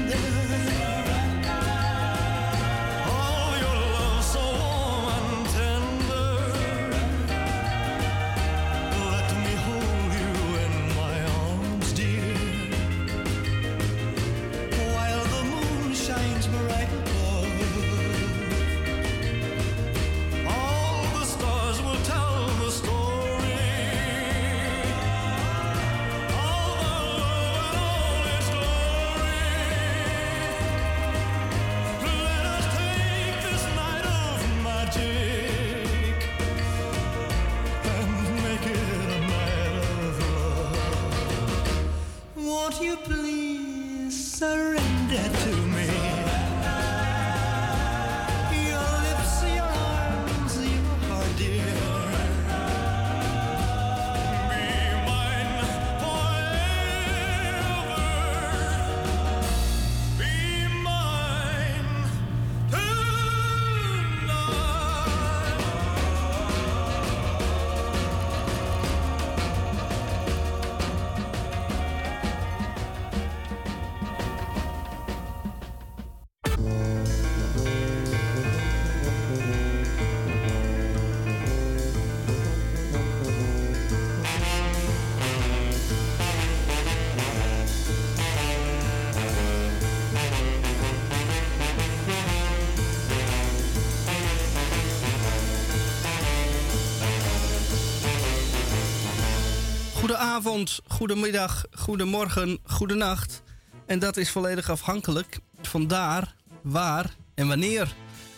Goedenavond, goedemiddag, goedemorgen, goedenacht. En dat is volledig afhankelijk van daar, waar en wanneer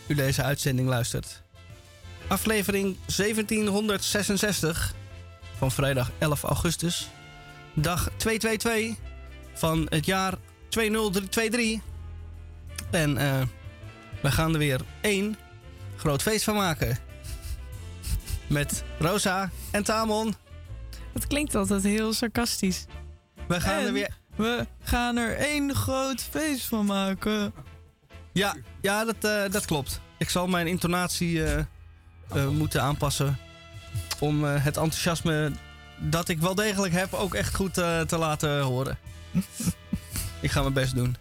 u deze uitzending luistert. Aflevering 1766 van vrijdag 11 augustus. Dag 222 van het jaar 2023. En eh we gaan er weer één groot feest van maken. Met Rosa en Tamon. Het klinkt altijd heel sarcastisch. We gaan er weer We gaan er één groot feest van maken. Ja, ja dat, eh, dat klopt. Ik zal mijn intonatie eh, eh, moeten aanpassen. Om eh, het enthousiasme dat ik wel degelijk heb ook echt goed eh, te laten horen. ik ga mijn best doen.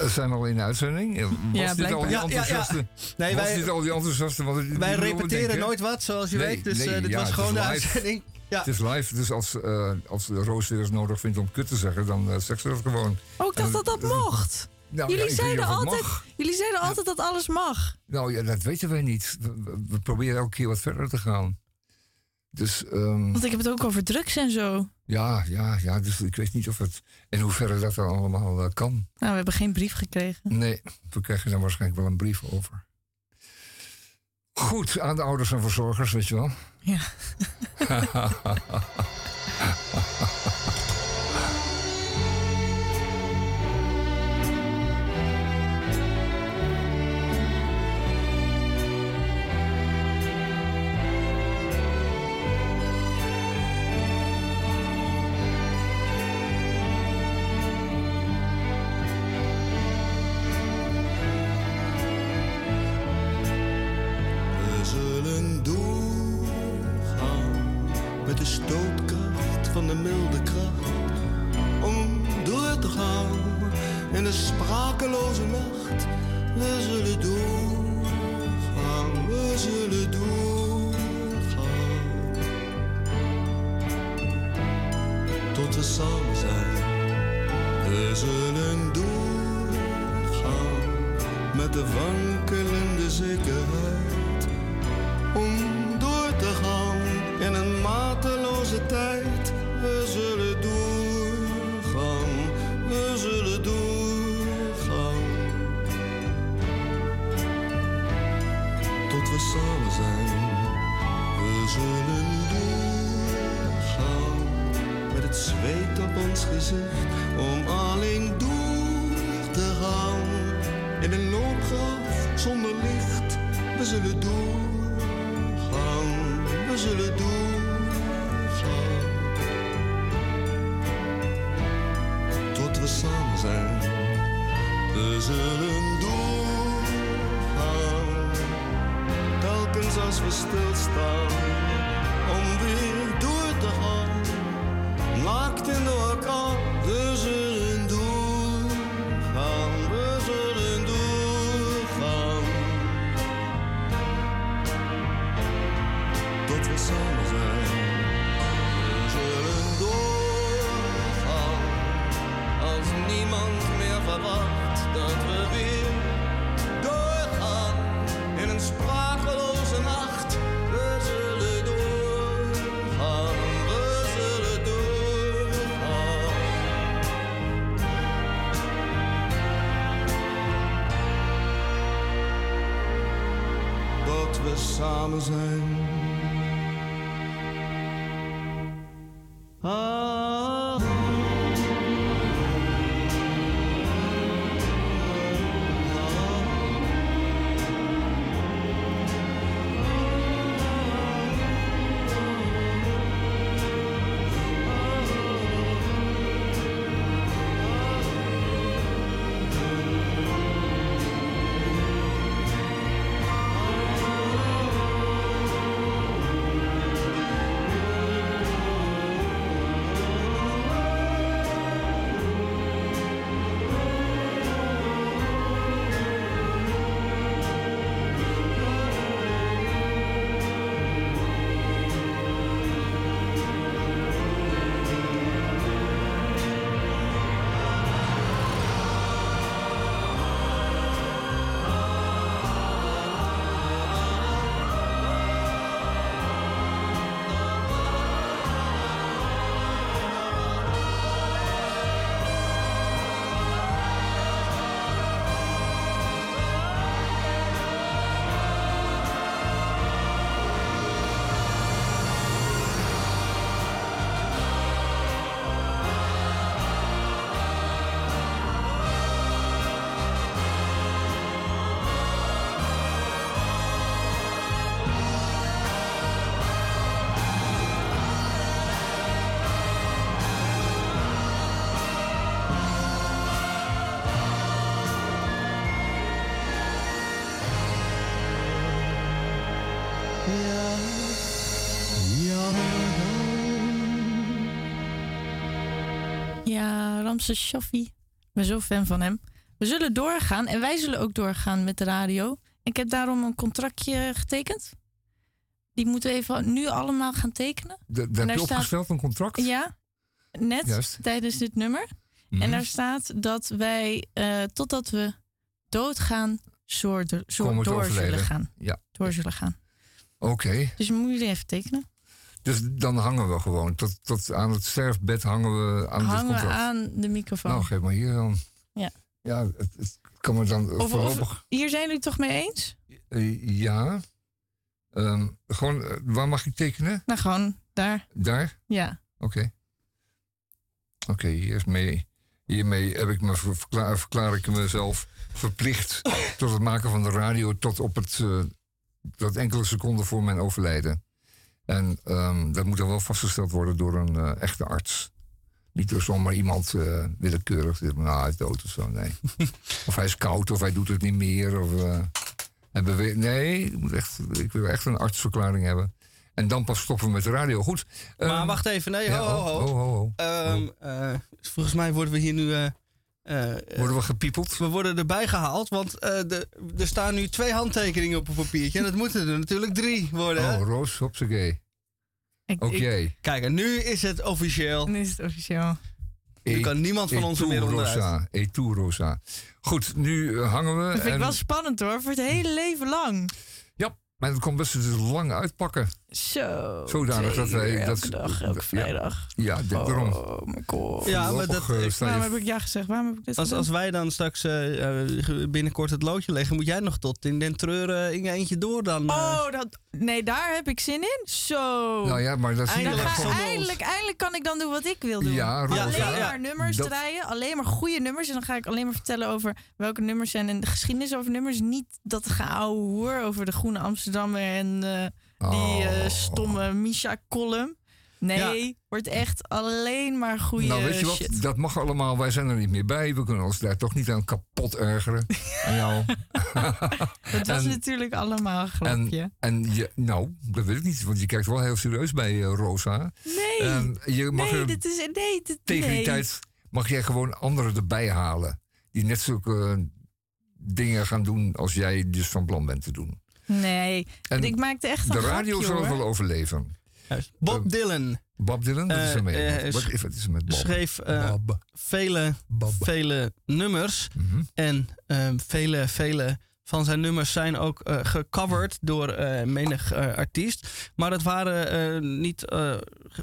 eh, zijn al in de uitzending. Was Ja, dit al die blijkbaar. Ja, ja, ja. enthousiaste? Nee, was wij- dit al die enthousiaste? Wij repeteren nooit wat, zoals je Nee, weet. Dus nee, dit ja, was gewoon de uitzending. Ja. Het is live, dus als, eh als Roos weer eens nodig vindt om kut te zeggen, dan eh zegt ze dat gewoon. Oh, ik dacht dat dat mocht. Nou, jullie, ja, zeiden altijd, jullie zeiden altijd dat alles mag. Nou ja, dat weten wij niet. We, we- we proberen elke keer wat verder te gaan. Dus ehm, Want ik heb het ook over drugs en zo. ja, ja, ja, dus ik weet niet of het in hoeverre dat dan allemaal eh, kan. Nou, we hebben geen brief gekregen. Nee, we krijgen daar waarschijnlijk wel een brief over. Goed, aan de ouders en verzorgers, weet je wel. Ja. samen Ja, Ramses Shaffi. Ik ben zo fan van hem. We zullen doorgaan en wij zullen ook doorgaan met de radio. Ik heb daarom een contractje getekend. Die moeten we even nu allemaal gaan tekenen. Da- daar heb je staat- opgesteld, een contract? Ja, net Juist. tijdens dit nummer. Mhm. En daar staat dat wij eh, totdat we doodgaan, zo, zo, door zullen gaan. Ja, Door zullen gaan. oké. Dus moeten jullie even tekenen. Dus dan hangen we gewoon. Tot, tot aan het sterfbed hangen we aan Hangen contract. aan de microfoon. Nou, geef maar hier dan. Ja. Ja, het, het kan me dan Of- of- voorlopig... Hier zijn jullie het toch mee eens? Eh, ja. Ehm, gewoon, eh, waar mag ik tekenen? Nou, gewoon daar. Daar? Ja. Oké. Oké, hiermee, hiermee heb ik me ver- verklaar, verklaar ik mezelf verplicht tot het maken van de radio tot op het eh, tot enkele seconden voor mijn overlijden. En ehm, dat moet dan wel vastgesteld worden door een eh, echte arts. Niet door zomaar iemand eh, willekeurig. die zegt, Nou, hij is dood of zo. Nee. of hij is koud of hij doet het niet meer. Of, eh, nee, ik, moet echt, ik wil echt een artsverklaring hebben. En dan pas stoppen we met de radio. Goed. Maar ehm, wacht even, nee, ja, ho, ho, ho. ho, ho. Ehm, eh, volgens mij worden we hier nu... eh, Worden we gepiepeld? we worden erbij gehaald, want eh, de, er staan nu twee handtekeningen op een papiertje. En dat moeten er natuurlijk drie worden. hè? Oh, Roos. Ik, ik- jij. Kijk, en nu is het officieel. Nu is het officieel. Nu kan niemand van ons er meer onderuit. Rosa. E toe, Rosa. Goed, nu eh, hangen we. Dat vind ik en- wel spannend hoor, voor het hele leven lang. Ja, maar het komt best dus lang uitpakken. Zo. Zodanig dat wij- dat- elke dag, elke ja. vrijdag. Ja, dit- daarom. Oh mijn god. Ja, maar dat, eh, ik- Waarom heb ik ja gezegd? Waarom heb ik dit als, gedaan? als wij dan straks eh, eh, binnenkort het loodje leggen, moet jij nog tot in den treuren in je eentje door dan. Oh, dat, nee, daar heb ik zin in. Zo. Nou ja, maar dat is Dan Eindelijk ga, eindelijk, eindelijk kan ik dan doen wat ik wil doen. Ja, Roos, alleen ja, ja. maar nummers Dat- draaien, alleen maar goede nummers. En dan ga ik alleen maar vertellen over welke nummers zijn en de geschiedenis over nummers. Niet dat geouwe hoer over de Groene Amsterdammer en eh, die eh, Oh. stomme Misha-column. Nee, wordt echt alleen maar goede Nou, weet je wat? shit. Dat mag allemaal. Wij zijn er niet meer bij. We kunnen ons daar toch niet aan kapot ergeren. aan jou. Dat was en- natuurlijk allemaal een grapje. En je, nou, dat weet ik niet. Want je kijkt wel heel serieus bij eh, Rosa. nee, En je mag nee, er dit is... Nee, dit, tegen nee. die tijd mag jij gewoon anderen erbij halen. Die net zulke dingen gaan doen als jij dus van plan bent te doen. Nee, En ik maakte echt een de radio grapje, zal hoor. wel overleven. Juist. Bob Eh, Dylan Bob Dylan, wat is Eh, er mee? eh, wat, is er met Bob? schreef eh, Bob. vele, Bob. vele nummers. Mhm. En ehm, vele, vele van zijn nummers zijn ook eh, gecoverd door eh, menig artiest. Maar het waren eh, niet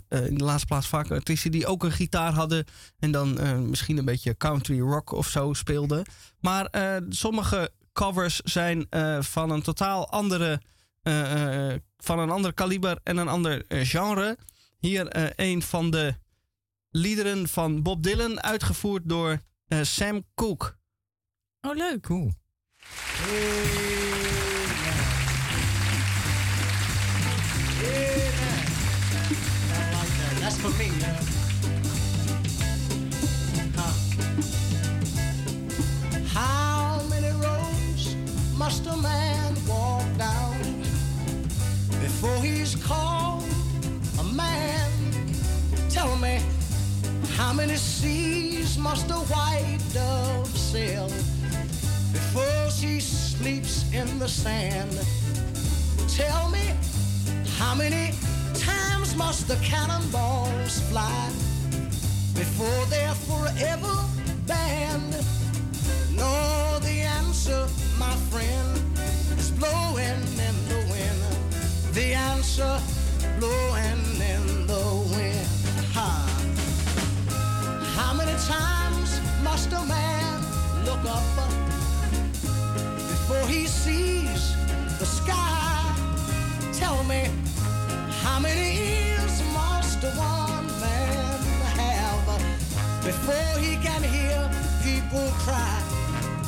in de laatste plaats vaak artiesten die ook een gitaar hadden. En dan eh, misschien een beetje country rock of zo speelden. Maar eh, sommige covers zijn eh, van een totaal andere. eh, eh, van een ander kaliber en een ander genre. Hier eh, een van de liederen van Bob Dylan, uitgevoerd door eh, Sam Cooke. Oh, leuk. Cool. That's for me. Must a man walk down before he's called a man? Tell me, how many seas must a white dove sail before she sleeps in the sand? Tell me, how many times must the cannonballs fly before they're forever banned? No, the answer, my friend, is blowing in the wind. The answer, blowing in the wind. How many times must a man look up before he sees the sky? Tell me, how many ears must one man have before he can hear people cry?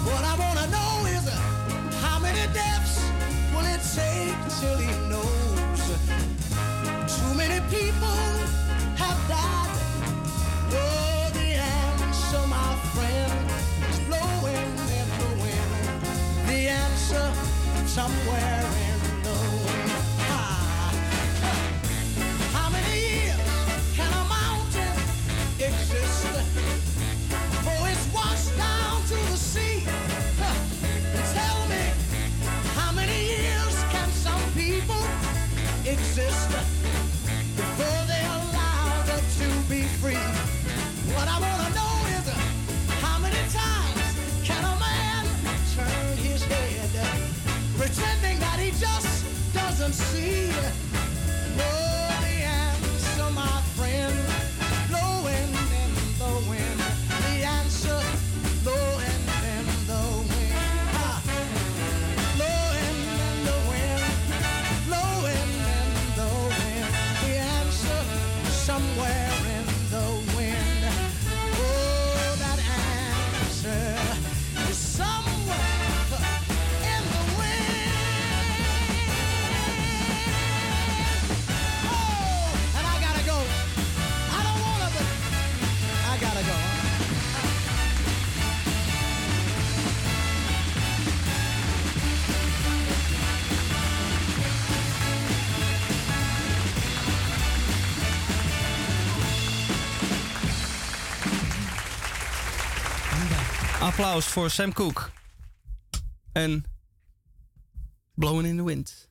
What I wanna know is how many deaths will it take till he knows? Too many people have died. Oh, the answer, my friend, is blowing in the wind. The answer somewhere see? Applaus voor Sam Cooke. En Blowing in the Wind.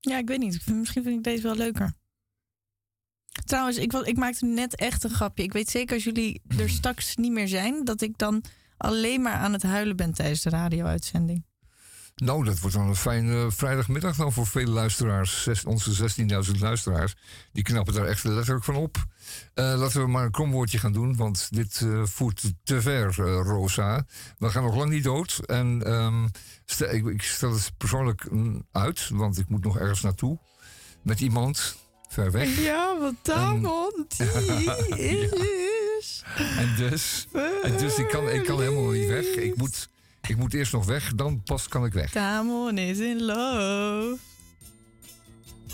Ja, ik weet niet. Misschien vind ik deze wel leuker. Trouwens, ik, ik maakte net echt een grapje. Ik weet zeker als jullie er straks niet meer zijn, dat ik dan alleen maar aan het huilen ben tijdens de radio-uitzending. Nou, dat wordt dan een fijne vrijdagmiddag dan voor vele luisteraars. Zes, onze 16.000 luisteraars. Die knappen daar echt letterlijk van op. Eh, laten we maar een kromwoordje gaan doen, want dit eh, voert te ver, eh, Rosa. We gaan nog lang niet dood. En ehm, stel- ik, ik stel het persoonlijk mm, uit, want ik moet nog ergens naartoe. Met iemand, ver weg. Ja, wat Damon, die is... En dus, en dus ik, kan, ik kan helemaal niet weg. Ik moet, ik moet eerst nog weg, dan pas kan ik weg. Damon is in love.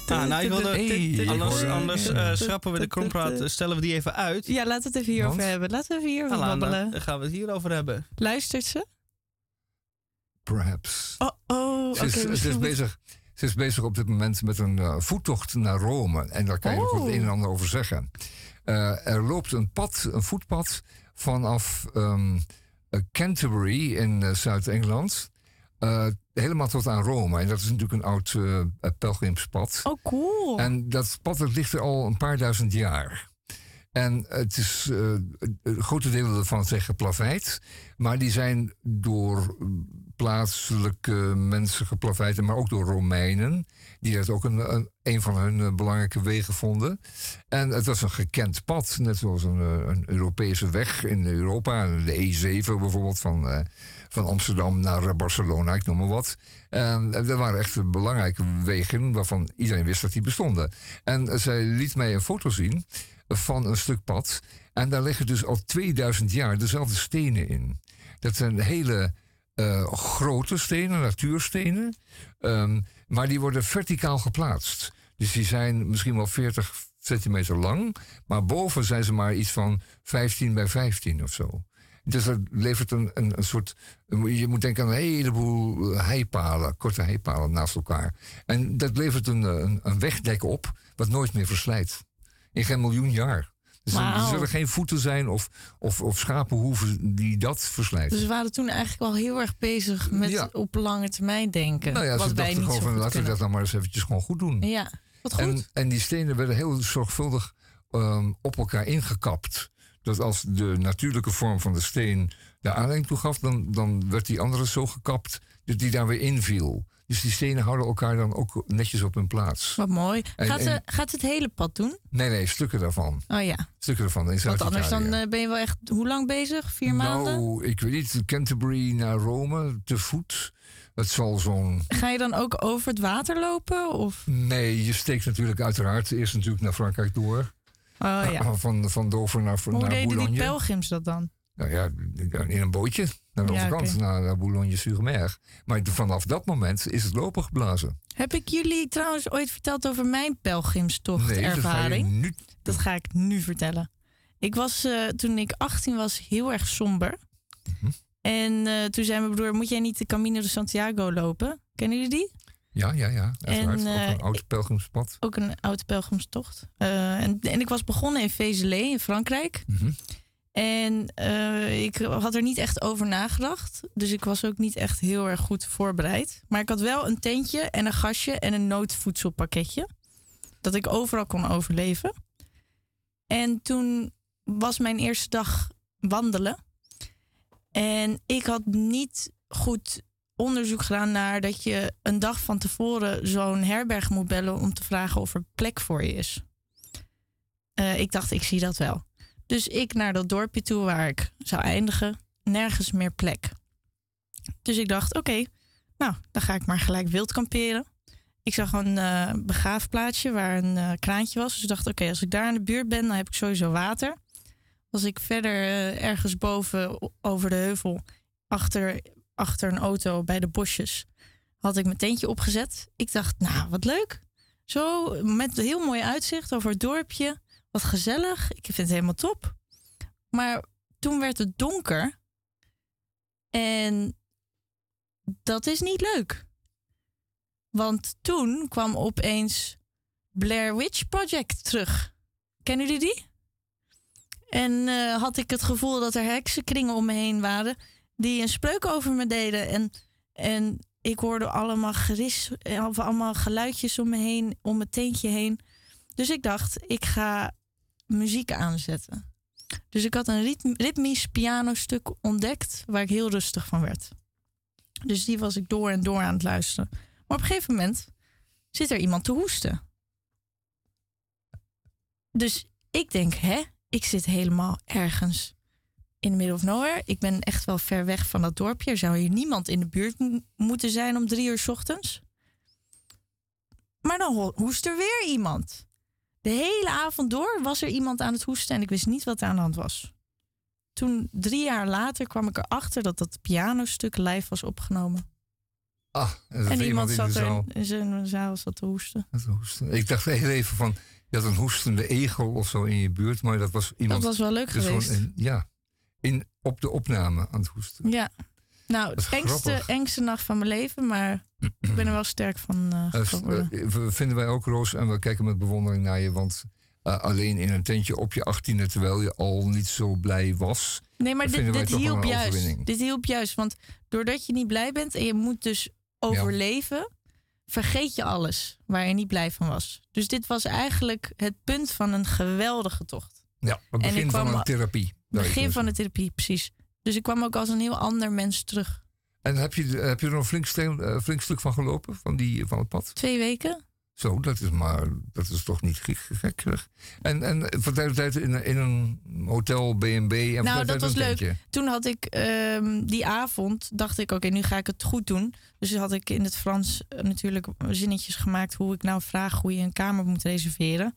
Ah, nou, ik wilde, Hey, anders anders eh, schrappen we de krompraat, stellen we die even uit. Ja, laten we het even hierover Want? hebben. Laten we even hierover Alana, babbelen. dan gaan we het hierover hebben. Luistert ze? Perhaps. Oh, oh oké. Ze is, ze, is bezig, ze is bezig op dit moment met een eh, voettocht naar Rome. En daar kan je nog Oh. wat een en ander over zeggen. Eh, er loopt een pad, een voetpad, vanaf ehm, eh, Canterbury in eh, Zuid-Engeland. eh, helemaal tot aan Rome. En dat is natuurlijk een oud eh, pelgrimspad. Oh, cool. En dat pad dat ligt er al een paar duizend jaar. En het is, eh, eh, grote delen daarvan zijn geplaveid. Maar die zijn door eh, plaatselijke mensen geplaveid. Maar ook door Romeinen. Die dat ook een, een, een van hun eh, belangrijke wegen vonden. En het was een gekend pad. Net zoals een, eh, een Europese weg in Europa. De E7 bijvoorbeeld van, eh, van Amsterdam naar Barcelona. Ik noem maar wat. En dat waren echt belangrijke wegen waarvan iedereen wist dat die bestonden. En zij liet mij een foto zien van een stuk pad. En daar liggen dus al 2000 jaar dezelfde stenen in. Dat zijn hele eh, grote stenen, natuurstenen. Ehm, maar die worden verticaal geplaatst. Dus die zijn misschien wel 40 centimeter lang. Maar boven zijn ze maar iets van 15 bij 15 of zo. Dus dat levert een, een, een soort. Je moet denken aan een heleboel heipalen, korte heipalen naast elkaar. En dat levert een, een, een wegdek op, wat nooit meer verslijt. In geen miljoen jaar. Dus er- er zullen geen voeten zijn of, of, of schapenhoeven die dat verslijten. Dus we waren toen eigenlijk al heel erg bezig met Ja. op lange termijn denken. nou ja, wat ze dachten gewoon van laten we dat dan maar eens eventjes gewoon goed doen. Ja, wat goed. En, en die stenen werden heel zorgvuldig ehm, op elkaar ingekapt. Dat als de natuurlijke vorm van de steen de aanleiding toe gaf, dan, dan werd die andere zo gekapt dat die daar weer inviel. Dus die stenen houden elkaar dan ook netjes op hun plaats. Wat mooi. En- Gaat, en- gaat het hele pad doen? Nee, nee, stukken daarvan. Oh ja. Stukken daarvan in Want anders dan eh, ben je wel echt hoe lang bezig? Vier maanden? Nou, ik weet niet, Canterbury naar Rome te voet. Dat zal zo'n. Ga je dan ook over het water lopen? Of? Nee, je steekt natuurlijk uiteraard eerst natuurlijk naar Frankrijk door. Oh ja. Van, van Dover naar, Hoe naar deden die Boulogne. pelgrims dat dan? Nou ja, in een bootje naar de Ja, oké. naar, Boulogne-sur-Mer. Maar vanaf dat moment is het lopen geblazen. Heb ik jullie trouwens ooit verteld over mijn Nee, dat pelgrimstochtervaring? nu... Dat ga ik nu vertellen. Ik was eh, toen ik 18 was heel erg somber. Mhm. En eh, toen zei mijn broer, moet jij niet de Camino de Santiago lopen? Kennen jullie die? Ja, ja, ja. En, Ook eh, een oud pelgrimspad. Ook een oude pelgrimstocht. Eh, en, en ik was begonnen in Vézelay in Frankrijk. Mhm. En eh, ik had er niet echt over nagedacht. Dus ik was ook niet echt heel erg goed voorbereid. Maar ik had wel een tentje en een gastje en een noodvoedselpakketje. Dat ik overal kon overleven. En toen was mijn eerste dag wandelen. En ik had niet goed onderzoek gedaan naar dat je een dag van tevoren zo'n herberg moet bellen om te vragen of er plek voor je is. Eh, ik dacht, ik zie dat wel. Dus ik naar dat dorpje toe waar ik zou eindigen, nergens meer plek. Dus ik dacht, oké, nou, dan ga ik maar gelijk wild kamperen. Ik zag een eh, begraafplaatsje waar een eh, kraantje was. Dus ik dacht, oké, als ik daar in de buurt ben, dan heb ik sowieso water. Als ik verder eh, ergens boven over de heuvel, achter, achter een auto bij de bosjes, had ik mijn tentje opgezet. Ik dacht, nou, wat leuk. Zo met heel mooi uitzicht over het dorpje. Wat gezellig. Ik vind het helemaal top. Maar toen werd het donker. En dat is niet leuk. Want toen kwam opeens Blair Witch Project terug. Kennen jullie die? En eh, had ik het gevoel dat er heksenkringen om me heen waren die een spreuk over me deden. En, en ik hoorde allemaal geris, eh, of allemaal geluidjes om me heen, om mijn teentje heen. Dus ik dacht, ik ga muziek aanzetten. Dus ik had een ritm- ritmisch pianostuk ontdekt waar ik heel rustig van werd. Dus die was ik door en door aan het luisteren. Maar op een gegeven moment zit er iemand te hoesten. Dus ik denk, hè, ik zit helemaal ergens in the middle of nowhere. Ik ben echt wel ver weg van dat dorpje. Er zou hier niemand in de buurt moeten zijn om drie uur ochtends. Maar dan ho- hoest er weer iemand. De hele avond door was er iemand aan het hoesten en ik wist niet wat er aan de hand was. Toen, drie jaar later, kwam ik erachter dat dat pianostuk live was opgenomen. Ah, en, iemand zat er in zijn zaal zat te hoesten. Ik dacht heel even van, je had een hoestende egel of zo in je buurt, maar dat was iemand... was wel leuk dus gewoon geweest. in- ja, in, op de opname aan het hoesten. Ja. Nou, is engste, grappig. engste nacht van mijn leven, maar ik ben er wel sterk van geworden. eh, v- vinden wij ook, Roos, en we kijken met bewondering naar je, want alleen in een tentje op je achttiende, terwijl je al niet zo blij was. Nee, maar dit, dit hielp juist. Dit hielp juist, want doordat je niet blij bent en je moet dus overleven, vergeet je alles waar je niet blij van was. Dus dit was eigenlijk het punt van een geweldige tocht. Ja, het En ik begin van een therapie. Begin van de therapie, precies. Dus ik kwam ook als een heel ander mens terug. En heb je, heb je er een flink, eh, flink stuk van gelopen, van, die, van het pad? Twee weken. Zo, dat is maar, dat is toch niet gek. gek zeg. En, en van tijd tot tijd in, een- in een hotel, B&B en nou, dat was leuk. tentje. Toen had ik ehm, die avond, dacht ik, oké, nu ga ik het goed doen. Dus had ik in het Frans eh, natuurlijk zinnetjes gemaakt hoe ik nou vraag hoe je een kamer moet reserveren.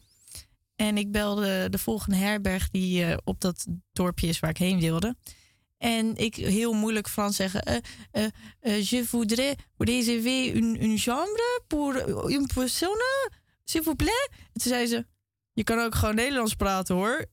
En ik belde de volgende herberg die eh, op dat dorpje is waar ik heen wilde. En ik heel moeilijk Frans zeggen. eh, eh, je voudrais réserver une, une chambre pour une personne, s'il vous plaît. En toen zei ze, je kan ook gewoon Nederlands praten hoor.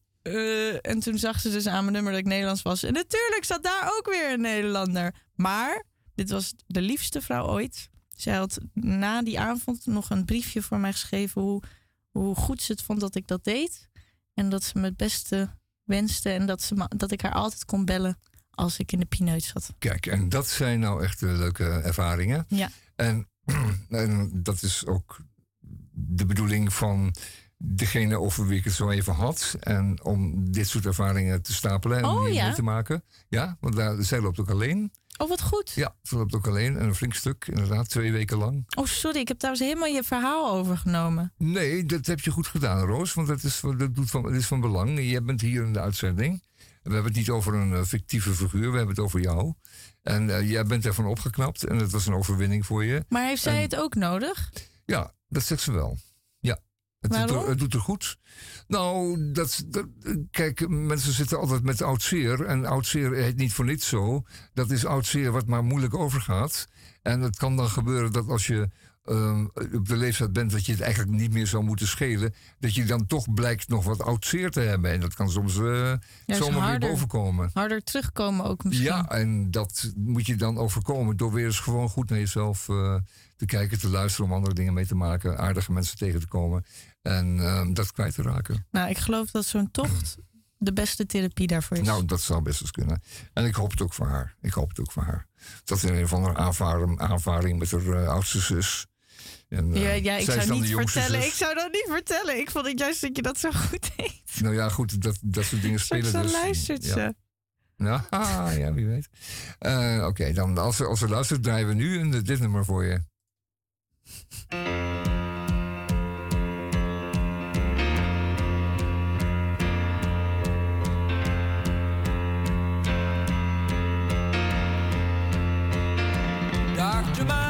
En toen zag ze dus aan mijn nummer dat ik Nederlands was. En natuurlijk zat daar ook weer een Nederlander. Maar dit was de liefste vrouw ooit. Zij had na die avond nog een briefje voor mij geschreven hoe, hoe goed ze het vond dat ik dat deed. En dat ze me het beste wenste. En dat, ze, dat ik haar altijd kon bellen als ik in de pineut zat. Kijk, en dat zijn nou echt eh, leuke ervaringen. Ja. En, en dat is ook de bedoeling van degene over wie ik het zo even had. En om dit soort ervaringen te stapelen en Oh, mee te maken. Ja, want daar, zij loopt ook alleen. Oh, wat goed. Ja, ze loopt ook alleen. En een flink stuk, inderdaad, twee weken lang. Oh, sorry. Ik heb trouwens helemaal je verhaal overgenomen. Nee, dat heb je goed gedaan, Roos. Want dat is, dat doet van, dat is van belang. Jij bent hier in de uitzending. We hebben het niet over een eh, fictieve figuur, we hebben het over jou. En eh, jij bent ervan opgeknapt en het was een overwinning voor je. Maar heeft zij En- het ook nodig? Ja, dat zegt ze wel. Ja. Het doet, Waarom? er, het doet er goed. Nou, dat, dat, kijk, mensen zitten altijd met oud zeer. En oud zeer heet niet voor niets zo. Dat is oud zeer wat maar moeilijk overgaat. En het kan dan gebeuren dat als je ehm, op de leeftijd bent dat je het eigenlijk niet meer zou moeten schelen. Dat je dan toch blijkt nog wat oud zeer te hebben. En dat kan soms Juist zomaar weer bovenkomen. Harder terugkomen ook misschien. Ja, en dat moet je dan overkomen door weer eens gewoon goed naar jezelf eh, te kijken, te luisteren, om andere dingen mee te maken, aardige mensen tegen te komen en ehm, dat kwijt te raken. Nou, ik geloof dat zo'n tocht de beste therapie daarvoor is. Nou, dat zou best eens kunnen. En ik hoop het ook voor haar. Ik hoop het ook voor haar. Dat in een of andere aanvaring, aanvaring met haar eh, oudste zus. En, eh, ja, ja, ik zou niet vertellen. Ik zou dat niet vertellen. Ik vond het juist dat je dat zo goed deed. Nou ja, goed, dat, dat soort dingen spelen dan dus. luistert ja. ze. Nou, ah, ja, wie weet. Eh, Oké, dan als ze, als ze luistert, draaien we nu een, dit nummer voor je. Doctor, my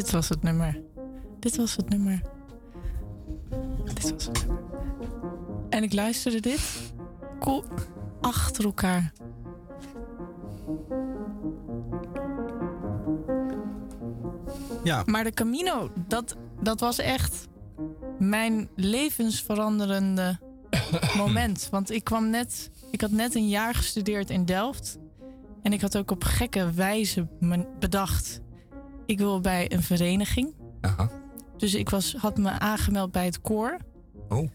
dit was het nummer. Dit was het nummer. Dit was het nummer. En ik luisterde dit cool achter elkaar. Ja. Maar de Camino, dat, dat was echt mijn levensveranderende moment. Want ik kwam net, ik had net een jaar gestudeerd in Delft. En ik had ook op gekke wijze bedacht. Ik wil bij een vereniging. Aha. Dus ik was, had me aangemeld bij het koor. Oh.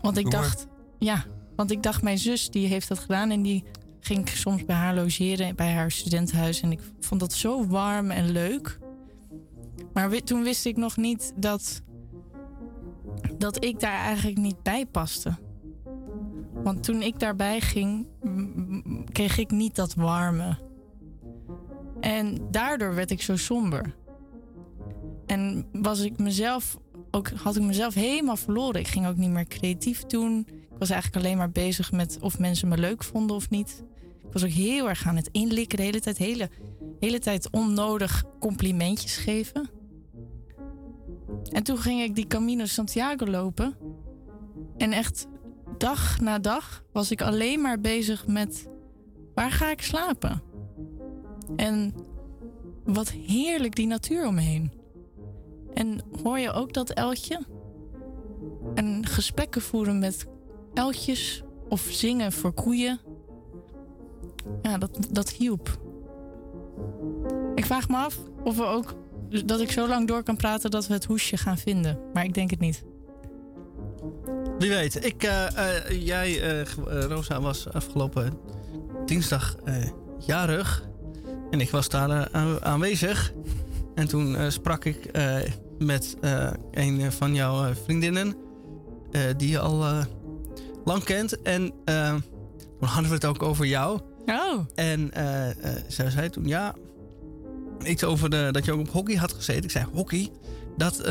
Want ik Doe maar. dacht, ja, want ik dacht, mijn zus die heeft dat gedaan en die ging soms bij haar logeren bij haar studentenhuis. En ik vond dat zo warm en leuk. Maar toen wist ik nog niet dat, dat ik daar eigenlijk niet bij paste. Want toen ik daarbij ging, kreeg ik niet dat warme. En daardoor werd ik zo somber. En was ik mezelf ook, had ik mezelf helemaal verloren. Ik ging ook niet meer creatief doen. Ik was eigenlijk alleen maar bezig met of mensen me leuk vonden of niet. Ik was ook heel erg aan het inlikken de hele tijd. Hele, hele tijd onnodig complimentjes geven. En toen ging ik die Camino Santiago lopen. En echt dag na dag was ik alleen maar bezig met... waar ga ik slapen? En wat heerlijk die natuur om me heen. En hoor je ook dat eltje? En gesprekken voeren met eltjes of zingen voor koeien. Ja, dat, dat hielp. Ik vraag me af of we ook dat ik zo lang door kan praten dat we het hoesje gaan vinden. Maar ik denk het niet. Wie weet. Ik, eh, eh, jij, eh, Rosa, was afgelopen dinsdag jarig. En ik was daar eh, aan- aanwezig. En toen eh, sprak ik eh, met een van jouw vriendinnen. die je al lang kent. En toen hadden we het ook over jou. Oh. En zij zei toen ja. Iets over de, dat je ook op hockey had gezeten. Ik zei hockey. Dat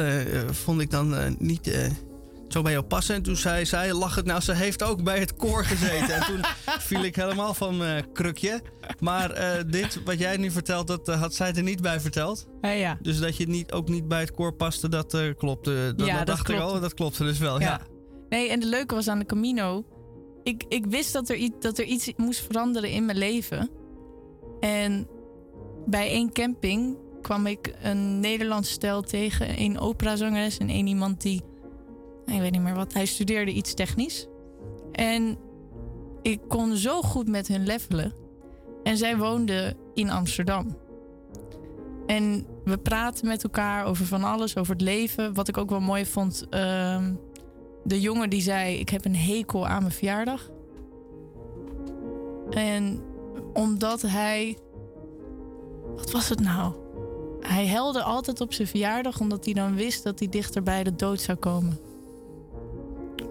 vond ik dan niet zo bij jou passen. En toen zei zij lachend. Nou, ze heeft ook bij het koor gezeten. en toen viel ik helemaal van mijn krukje. Maar eh, dit wat jij nu vertelt, dat eh, had zij er niet bij verteld. Ja, ja. Dus dat je niet, ook niet bij het koor paste, dat eh, klopte. Dat, Ja, dat dat dacht ik al. Dat klopte dus wel. Ja. Nee, en de leuke was aan de Camino. Ik, ik wist dat er, iets, dat er iets moest veranderen in mijn leven. En bij één camping kwam ik een Nederlands stel tegen. Een operazangeres en één iemand die... Ik weet niet meer wat. Hij studeerde iets technisch. En ik kon zo goed met hun levelen. En zij woonde in Amsterdam. En we praten met elkaar over van alles, over het leven. Wat ik ook wel mooi vond... ehm, de jongen die zei: Ik heb een hekel aan mijn verjaardag. En omdat hij. Wat was het nou? Hij helde altijd op zijn verjaardag omdat hij dan wist dat hij dichter bij de dood zou komen.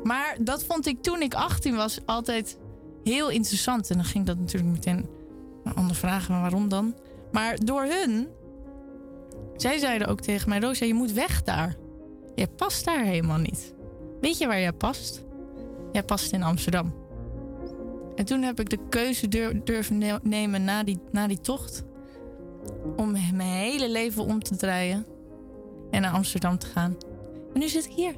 Maar dat vond ik toen ik 18 was altijd heel interessant. En dan ging dat natuurlijk meteen ondervragen, maar waarom dan? Maar door hun. Zij zeiden ook tegen mij: Rosa, je moet weg daar. Je past daar helemaal niet. Weet je waar jij past? Jij past in Amsterdam. En toen heb ik de keuze dur- durven ne- nemen na die, na die tocht. Om mijn hele leven om te draaien. En naar Amsterdam te gaan. En nu zit ik hier.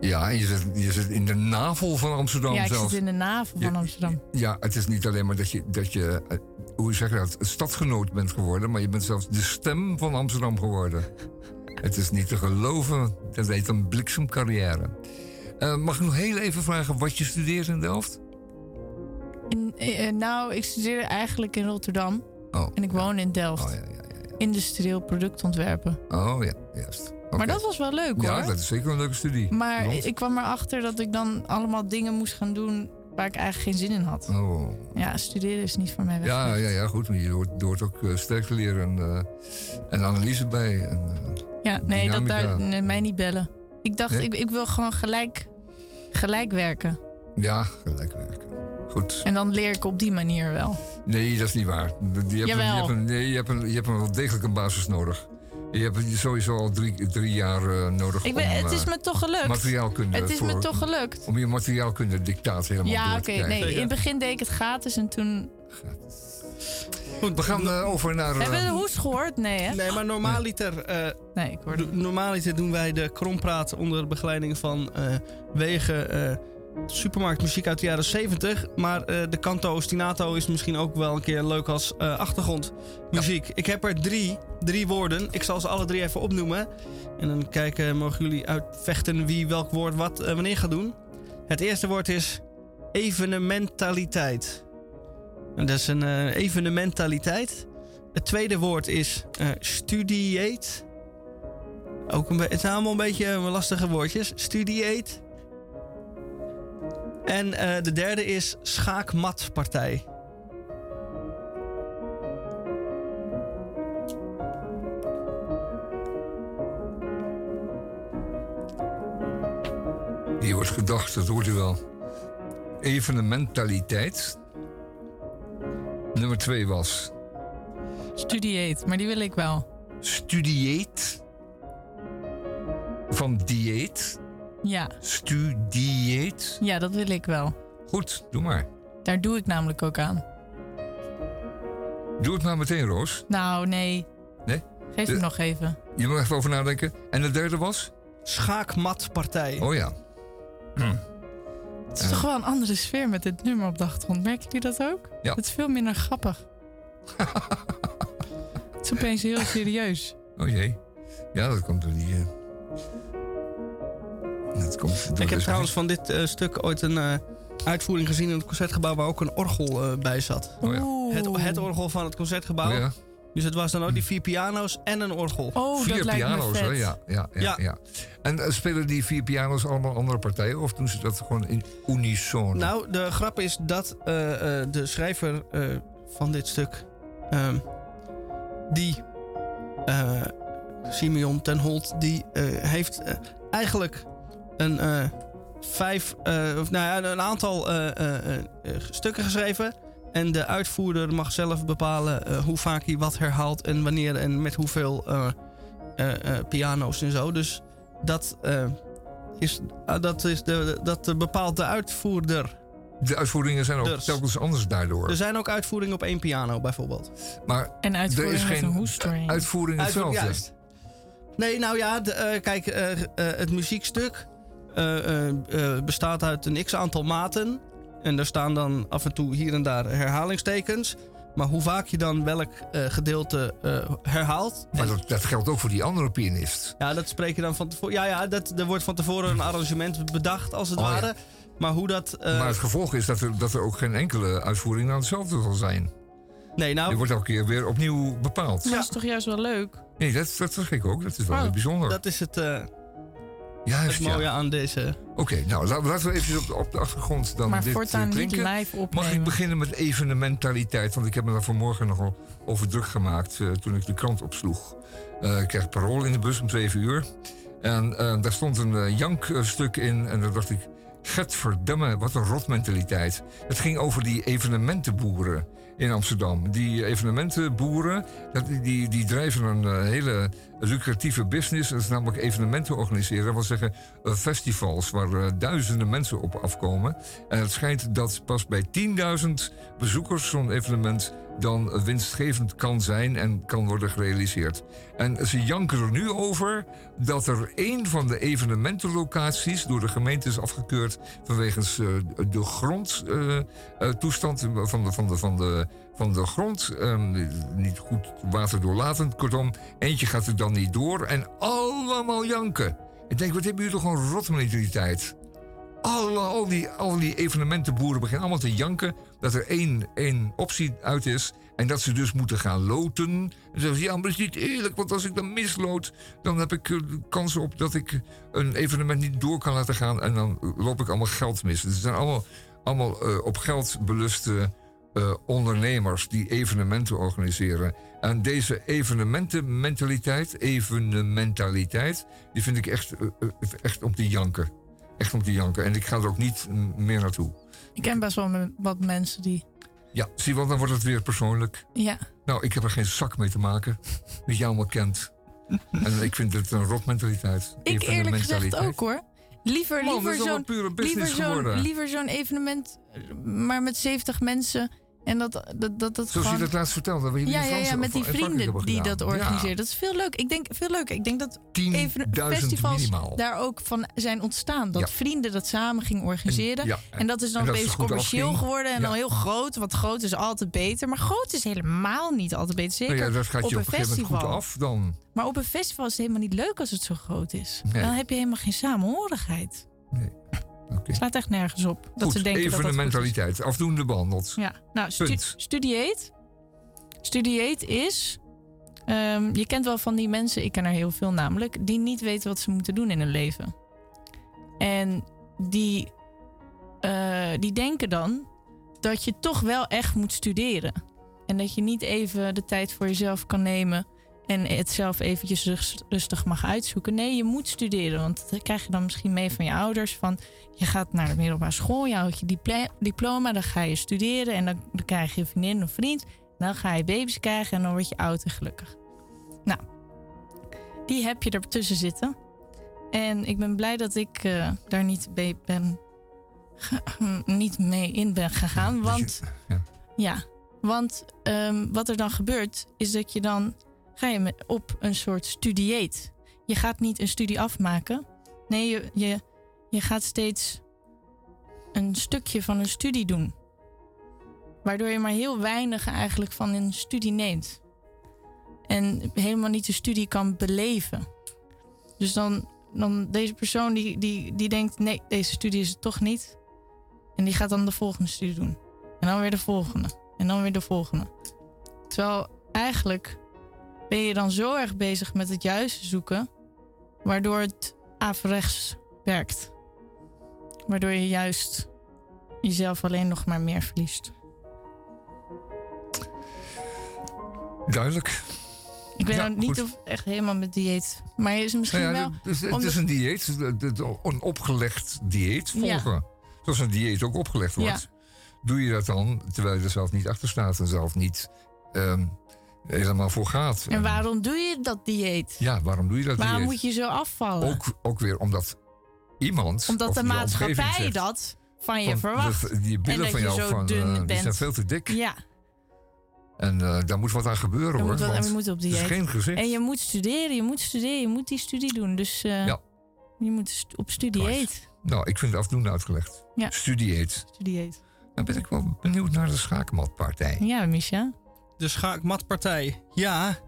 Ja, en je zit, je zit in de navel van Amsterdam ja, ik zelfs. zit in de navel van Amsterdam. Ja, het is niet alleen maar dat je, dat je eh, hoe zeg je dat, stadgenoot bent geworden, maar je bent zelfs de stem van Amsterdam geworden. het is niet te geloven. Dat heet een bliksemcarrière. Eh, mag ik nog heel even vragen wat je studeert in Delft? In, eh, nou, ik studeer eigenlijk in Rotterdam. Oh, en ik woon in Delft. Industrieel productontwerpen. Oh ja, juist. Maar dat was wel leuk Ja, hoor. dat is zeker een leuke studie. Maar ik kwam erachter dat ik dan allemaal dingen moest gaan doen waar ik eigenlijk geen zin in had. Oh. Ja, studeren is niet voor mij weg. Ja, ja, ja, goed. maar Je hoort, ook uh, sterkte leren en, uh, en analyse bij. En, uh, ja, nee, dat daar, nee, mij niet bellen. Ik dacht, Nee? ik, ik wil gewoon gelijk, gelijk werken. Ja, gelijk werken. Goed. En dan leer ik op die manier wel. Nee, dat is niet waar. Je hebt, een, je Jawel. hebt, een, nee, je hebt, een, je hebt een wel degelijk een basis nodig. Je hebt sowieso al drie, drie jaar uh, nodig Ik ben, om het is uh, me toch gelukt. materiaalkunde Het is me voor- toch gelukt. Om je materiaalkunde dictaat helemaal Ja, door oké. te krijgen. nee, in het begin deed ik het gratis en toen... Goed, we gaan uh, over naar... uh, Hebben we de hoest gehoord? Nee, hè? Nee, maar normaaliter, eh nee, ik hoorde... normaaliter doen wij de krompraat onder begeleiding van eh, wegen eh, supermarktmuziek uit de jaren 70. Maar eh, de canto ostinato is misschien ook wel een keer leuk als eh, achtergrondmuziek. Ik heb er drie, drie woorden. Ik zal ze alle drie even opnoemen. En dan kijken, mogen jullie uitvechten wie welk woord wat eh, wanneer gaat doen. Het eerste woord is evenementaliteit. En dat is een evenementaliteit. Het tweede woord is studiate. Ook een het zijn allemaal een beetje lastige woordjes. Studiate. En eh, de derde is schaakmatpartij. Hier wordt gedacht, dat hoort u wel. Evenementaliteit. Nummer twee was Studieet, maar die wil ik wel. studieet. Van dieet. Ja, Studieet. ja, dat wil ik wel. Goed, doe maar. Daar doe ik namelijk ook aan. Doe het maar meteen, Roos. Nou, nee. Nee? Geef De- hem nog even. Je moet even over nadenken. En de derde was? Schaakmatpartij. Oh ja. Het is toch wel een andere sfeer met dit nummer op de achtergrond. Merken jullie dat ook? Ja. Het is veel minder grappig. het is opeens heel serieus. Oh jee. Ja, dat komt door die... eh, Dat komt Ik heb deze- trouwens van dit eh, stuk ooit een eh, uitvoering gezien in het concertgebouw waar ook een orgel eh, bij zat. Oh ja. Het, het orgel van het concertgebouw. Oh ja. Dus het was dan ook die vier piano's en een orgel. Oh, Vier piano's, hè? Ja, ja, ja, Ja. ja. En spelen die vier piano's allemaal andere partijen? Of doen ze dat gewoon in unisono? Nou, de grap is dat eh, eh, de schrijver eh, van dit stuk, ehm, die eh, Simeon ten Holt, die eh, heeft eigenlijk een eh, vijf, eh, of nou ja, een aantal eh, eh, eh, eh, stukken geschreven. En de uitvoerder mag zelf bepalen eh, hoe vaak hij wat herhaalt en wanneer en met hoeveel eh, eh, eh, piano's en zo. Dus dat, eh, is, ah, dat, is de, dat bepaalt de uitvoerder. De uitvoeringen zijn ook Dus. telkens anders daardoor. Er zijn ook uitvoeringen op één piano bijvoorbeeld. maar En er is uitvoering geen een hoestring. uitvoering Uitvoering, hetzelfde. juist. Nee, nou ja, de, eh, kijk, het muziekstuk bestaat uit een x-aantal maten. En daar staan dan af en toe hier en daar herhalingstekens. Maar hoe vaak je dan welk eh, gedeelte eh, herhaalt. Maar dat, dat geldt ook voor die andere pianist. Ja, dat spreek je dan van tevoren. Ja, ja, dat, er wordt van tevoren een arrangement bedacht, als het Oh, ja. ware. Maar hoe dat. eh, maar het gevolg is dat er, dat er ook geen enkele uitvoering nou hetzelfde zal zijn. nee, nou. Die wordt elke keer weer opnieuw bepaald. Dat is toch juist wel leuk? Nee, dat, dat zeg ik ook. Dat is wel Oh, heel bijzonder. Dat is het, eh, Juist, het mooie ja. aan deze. Oké, nou la- laten we even op, de- op de achtergrond dan Maar dit voortaan niet live Mag opnemen. ik beginnen met evenementaliteit? Want ik heb me daar vanmorgen nogal over druk gemaakt eh, toen ik de krant opsloeg. Eh, ik kreeg parool in de bus om twee uur. En eh, daar stond een jankstuk in. En daar dacht ik, verdemme, wat een rotmentaliteit. Het ging over die evenementenboeren in Amsterdam. Die evenementenboeren, dat, die, die drijven een hele lucratieve business. Dat is namelijk evenementen organiseren. Dat wil zeggen eh, festivals waar eh, duizenden mensen op afkomen. En het schijnt dat pas bij 10.000 bezoekers zo'n evenement dan winstgevend kan zijn en kan worden gerealiseerd. En ze janken er nu over dat er één van de evenementenlocaties door de gemeente is afgekeurd vanwege eh, de grondtoestand van, de, van, de, van, de, van de grond. ehm, niet goed waterdoorlatend. Kortom, eentje gaat er dan niet door en allemaal janken. Ik denk, wat hebben jullie toch een rotmentaliteit? Alle, al, die, al die evenementenboeren beginnen allemaal te janken dat er één, één optie uit is. En dat ze dus moeten gaan loten. En dan zeggen ze, ja, maar dat is niet eerlijk, want als ik dan misloot, dan heb ik eh, kans op dat ik een evenement niet door kan laten gaan. En dan loop ik allemaal geld mis. Dus het zijn allemaal, allemaal eh, op geld beluste eh, ondernemers die evenementen organiseren. En deze evenementenmentaliteit, evenementaliteit, die vind ik echt, eh, eh, echt om te janken. Echt om te janken. En ik ga er ook niet meer naartoe. Ik ken best wel wat mensen die... Ja, zie wel, dan wordt het weer persoonlijk. Ja, Nou, ik heb er geen zak mee te maken. Dat jij allemaal kent. En ik vind het een rotmentaliteit. ik eerlijk gezegd ook hoor. Liever, Man, liever zo'n liever liever zo'n evenement, eh, maar met 70 mensen. En dat, dat, dat, dat Zoals gewoon... je dat laatst vertelde. waar jullie ja, ja, ja, met die vrienden die dat organiseren. Dat is veel leuk. Ik denk veel leuker. Ik denk dat even 10.000 festivals minimaal. daar ook van zijn ontstaan. Dat Ja. vrienden dat samen gingen organiseren. En- dat is dan en dat het opeens goed commercieel afging. geworden. En dan heel groot. Want groot is altijd beter. Maar groot is helemaal niet altijd beter. Zeker Nou ja, dat gaat je op op een een gegeven moment festival. goed af dan. Maar op een festival is het helemaal niet leuk als het zo groot is. Nee. Dan heb je helemaal geen samenhorigheid. Oké. Het slaat echt nergens op. Dat ze denken dat dat goed is. evenementaliteit. Afdoende behandeld. Ja, nou, stu. Studieet. Studieet is... ehm, je kent wel van die mensen, ik ken er heel veel namelijk... die niet weten wat ze moeten doen in hun leven. En die, eh, die denken dan dat je toch wel echt moet studeren. En dat je niet even de tijd voor jezelf kan nemen... en het zelf eventjes rust- rustig mag uitzoeken. Nee, je moet studeren. Want dat krijg je dan misschien mee van je ouders. Van, je gaat naar de middelbare school, je houdt je diploma... dan ga je studeren en dan, dan krijg je een vriendin of vriend... dan ga je baby's krijgen en dan word je oud en gelukkig. Nou, die heb je ertussen zitten. En ik ben blij dat ik eh, daar niet, bij ben, niet mee in ben gegaan. Want ja. ja, Want ehm, wat er dan gebeurt, is dat je dan ga je op een soort studieet. Je gaat niet een studie afmaken. Nee, je, je, je gaat steeds een stukje van een studie doen. Waardoor je maar heel weinig eigenlijk van een studie neemt. En helemaal niet de studie kan beleven. Dus dan, dan deze persoon die, die, die denkt, nee, deze studie is het toch niet. En die gaat dan de volgende studie doen. En dan weer de volgende. En dan weer de volgende. Terwijl eigenlijk ben je dan zo erg bezig met het juiste zoeken, waardoor het averechts werkt. Waardoor je juist jezelf alleen nog maar meer verliest. Duidelijk. Ik ben Ja, niet of echt helemaal met dieet. Maar is misschien Nou ja, wel. het is, het omdat- is een dieet, een opgelegd dieet volgen. Zoals een dieet ook opgelegd wordt. Doe je dat dan terwijl je er zelf niet achter staat en zelf niet ehm, helemaal voor gaat? En waarom doe je dat dieet? Ja, waarom doe je dat Waarom dieet? moet je zo afvallen? Ook, ook weer omdat iemand. Omdat of de maatschappij zegt dat van je van, verwacht. dat die en billen van jou zo van, dun eh, die zijn veel te dik. Ja, En eh, daar moet wat aan gebeuren je hoor. moet, want je moet op is dieet. geen gezicht. En je moet studeren, je moet studeren, je moet die studie doen. Dus eh, Ja. je moet op studieet. Nou, ik vind het afdoende uitgelegd. Ja. Studieet. Studieet. Dan ben ik wel benieuwd naar de schaakmatpartij. Ja, Misha. De schaakmatpartij. Ja.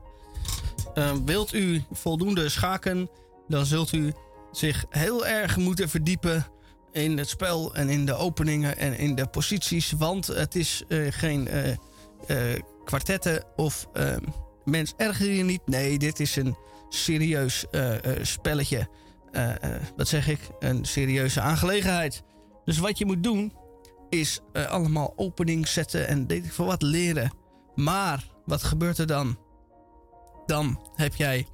Eh, wilt u voldoende schaken, dan zult u zich heel erg moeten verdiepen in het spel en in de openingen en in de posities. Want het is eh, geen eh eh, kwartetten of eh, mens erger je niet. Nee, dit is een serieus spelletje. Wat zeg ik? Een serieuze aangelegenheid. Dus wat je moet doen, is allemaal opening zetten en weet ik veel wat leren. Maar wat gebeurt er dan? Dan heb jij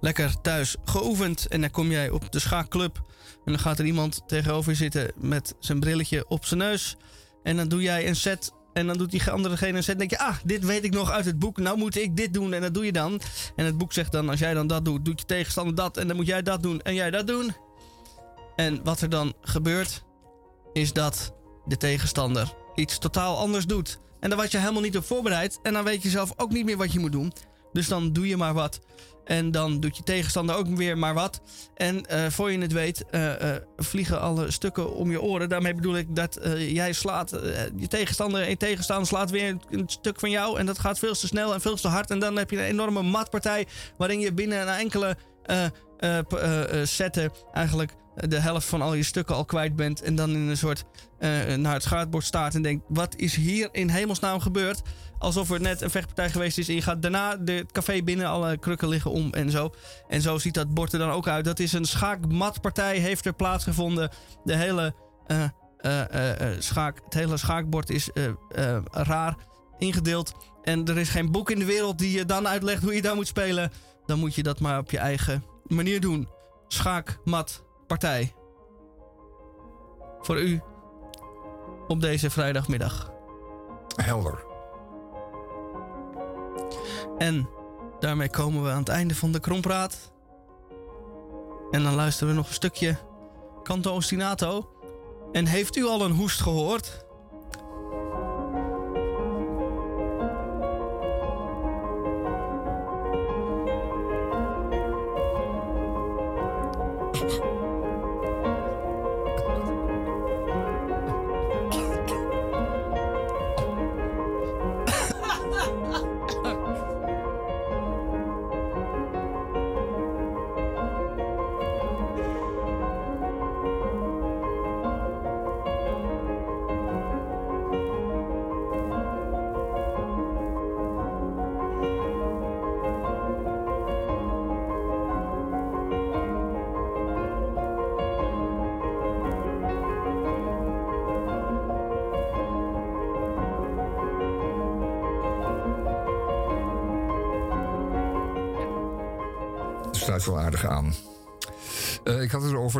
lekker thuis geoefend en dan kom jij op de schaakclub. En dan gaat er iemand tegenover je zitten met zijn brilletje op zijn neus. En dan doe jij een set. En dan doet die andere degene een set. En denk je, ah, dit weet ik nog uit het boek. Nou moet ik dit doen. En dat doe je dan. En het boek zegt dan, als jij dan dat doet, doet je tegenstander dat. En dan moet jij dat doen en jij dat doen. En wat er dan gebeurt, is dat de tegenstander iets totaal anders doet. En daar was je helemaal niet op voorbereid. En dan weet je zelf ook niet meer wat je moet doen. Dus dan doe je maar wat. En dan doet je tegenstander ook weer maar wat. En eh, voor je het weet, eh, eh, vliegen alle stukken om je oren. Daarmee bedoel ik dat jij slaat, je tegenstander, een tegenstander slaat weer een, stuk van jou. En dat gaat veel te snel en veel te hard. En dan heb je een enorme matpartij. Waarin je binnen een enkele zetten eigenlijk de helft van al je stukken al kwijt bent. En dan in een soort eh, naar het schaakbord staat en denkt: wat is hier in hemelsnaam gebeurd? Alsof er net een vechtpartij geweest is. En je gaat daarna het café binnen, alle krukken liggen om en zo. En zo ziet dat bord er dan ook uit. Dat is een schaakmatpartij, heeft er plaatsgevonden. De hele, eh, eh, schaak, het hele schaakbord is raar ingedeeld. En er is geen boek in de wereld die je dan uitlegt hoe je daar moet spelen. Dan moet je dat maar op je eigen manier doen. Schaakmatpartij. Voor u op deze vrijdagmiddag. Helder. En daarmee komen we aan het einde van de krompraat. En dan luisteren we nog een stukje Canto Ostinato. En heeft u al een hoest gehoord?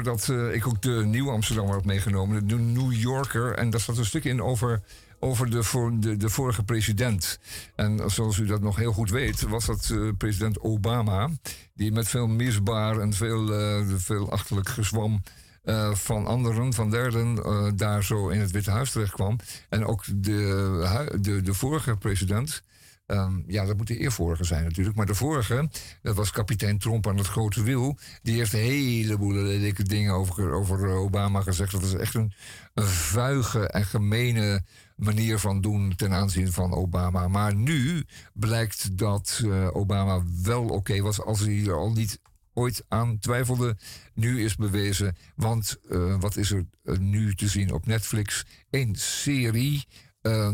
Dat eh, ik ook de Nieuwe Amsterdammer had meegenomen, de New Yorker. En daar zat een stuk in over, over de, de, de vorige president. En zoals u dat nog heel goed weet, was dat eh, president Obama. Die met veel misbaar en veel, eh, veel achterlijk gezwam van anderen, van derden, daar zo in het Witte Huis terecht kwam. En ook de, de, de vorige president. Ehm, ja, dat moet de eervorige zijn natuurlijk. Maar de vorige, dat was kapitein Trump aan het grote wiel. Die heeft een heleboel lelijke dingen over, over Obama gezegd. Dat is echt een, vuige en gemene manier van doen ten aanzien van Obama. Maar nu blijkt dat eh, Obama wel oké was als hij er al niet ooit aan twijfelde. Nu is bewezen, want eh, wat is er eh, nu te zien op Netflix? Een serie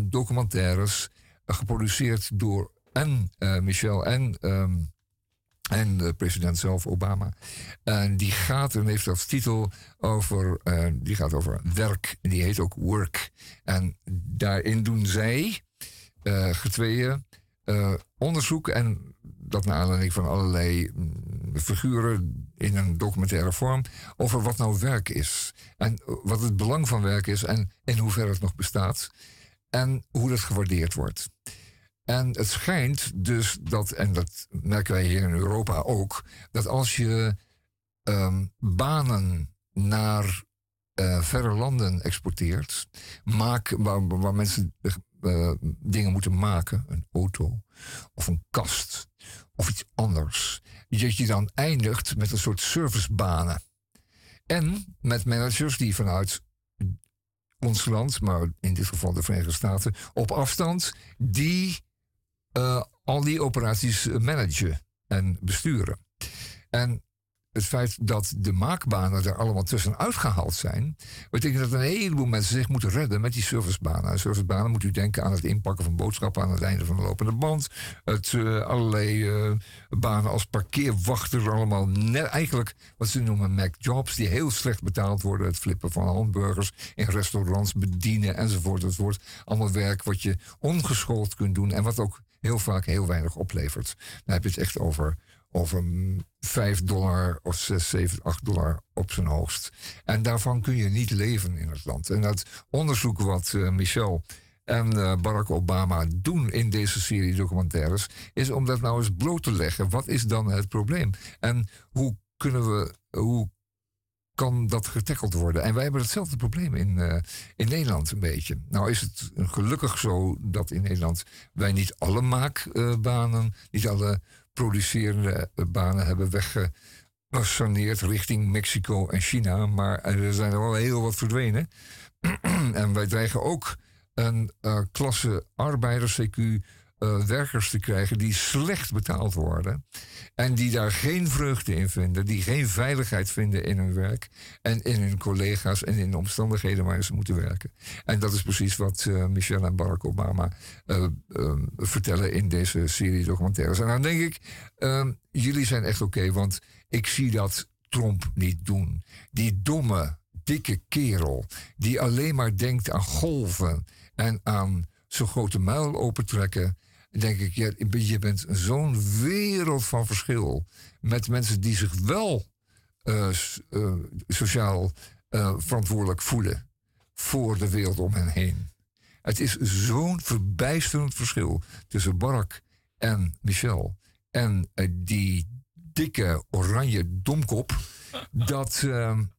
documentaires geproduceerd door en eh, Michelle en... ehm, en de president zelf, Obama. En die gaat en heeft als titel over, eh, die gaat over werk. En die heet ook Work. En daarin doen zij, eh getweeën, onderzoek. En dat naar aanleiding van allerlei mm, figuren in een documentaire vorm. Over wat nou werk is. En wat het belang van werk is. En in hoeverre het nog bestaat. En hoe dat gewaardeerd wordt. En het schijnt dus dat, en dat merken wij hier in Europa ook, dat als je ehm, banen naar eh, verre landen exporteert, maak, waar, mensen eh, dingen moeten maken, een auto of een kast of iets anders, dat je dan eindigt met een soort servicebanen. En met managers die vanuit ons land, maar in dit geval de Verenigde Staten, op afstand, die eh, al die operaties managen en besturen. En het feit dat de maakbanen er allemaal tussenuit gehaald zijn, betekent dat een heleboel mensen zich moeten redden met die servicebanen. En servicebanen moet u denken aan het inpakken van boodschappen aan het einde van de lopende band. Het eh, allerlei eh, banen als parkeerwachter, allemaal net, eigenlijk wat ze noemen Mac jobs, die heel slecht betaald worden. Het flippen van hamburgers in restaurants, bedienen enzovoort. enzovoort. Allemaal werk wat je ongeschoold kunt doen en wat ook heel vaak heel weinig oplevert. Dan heb je het echt over over mm, 5 dollar of 6, 7, 8 dollar op zijn hoogst. En daarvan kun je niet leven in het land. En dat onderzoek wat eh, Michel en eh, Barack Obama doen in deze serie documentaires, is om dat nou eens bloot te leggen. Wat is dan het probleem? En hoe kunnen we, hoe kan dat getackeld worden? En wij hebben hetzelfde probleem in, eh, in Nederland een beetje. Nou is het gelukkig zo dat in Nederland wij niet alle maakbanen, niet alle producerende eh, banen hebben weggesaneerd richting Mexico en China. Maar er zijn er wel heel wat verdwenen. en wij dreigen ook een eh, klasse arbeiders, Eh, werkers te krijgen die slecht betaald worden. En die daar geen vreugde in vinden, die geen veiligheid vinden in hun werk. En in hun collega's en in de omstandigheden waar ze moeten werken. En dat is precies wat eh, Michelle en Barack Obama eh, eh, vertellen in deze serie documentaires. En dan denk ik, eh, jullie zijn echt oké, want ik zie dat Trump niet doen. Die domme, dikke kerel die alleen maar denkt aan golven en aan zo'n grote muil opentrekken. Denk ik, ja, je bent zo'n wereld van verschil met mensen die zich wel eh, eh, sociaal eh, verantwoordelijk voelen voor de wereld om hen heen. Het is zo'n verbijsterend verschil tussen Barack en Michel en die dikke oranje domkop. Dat,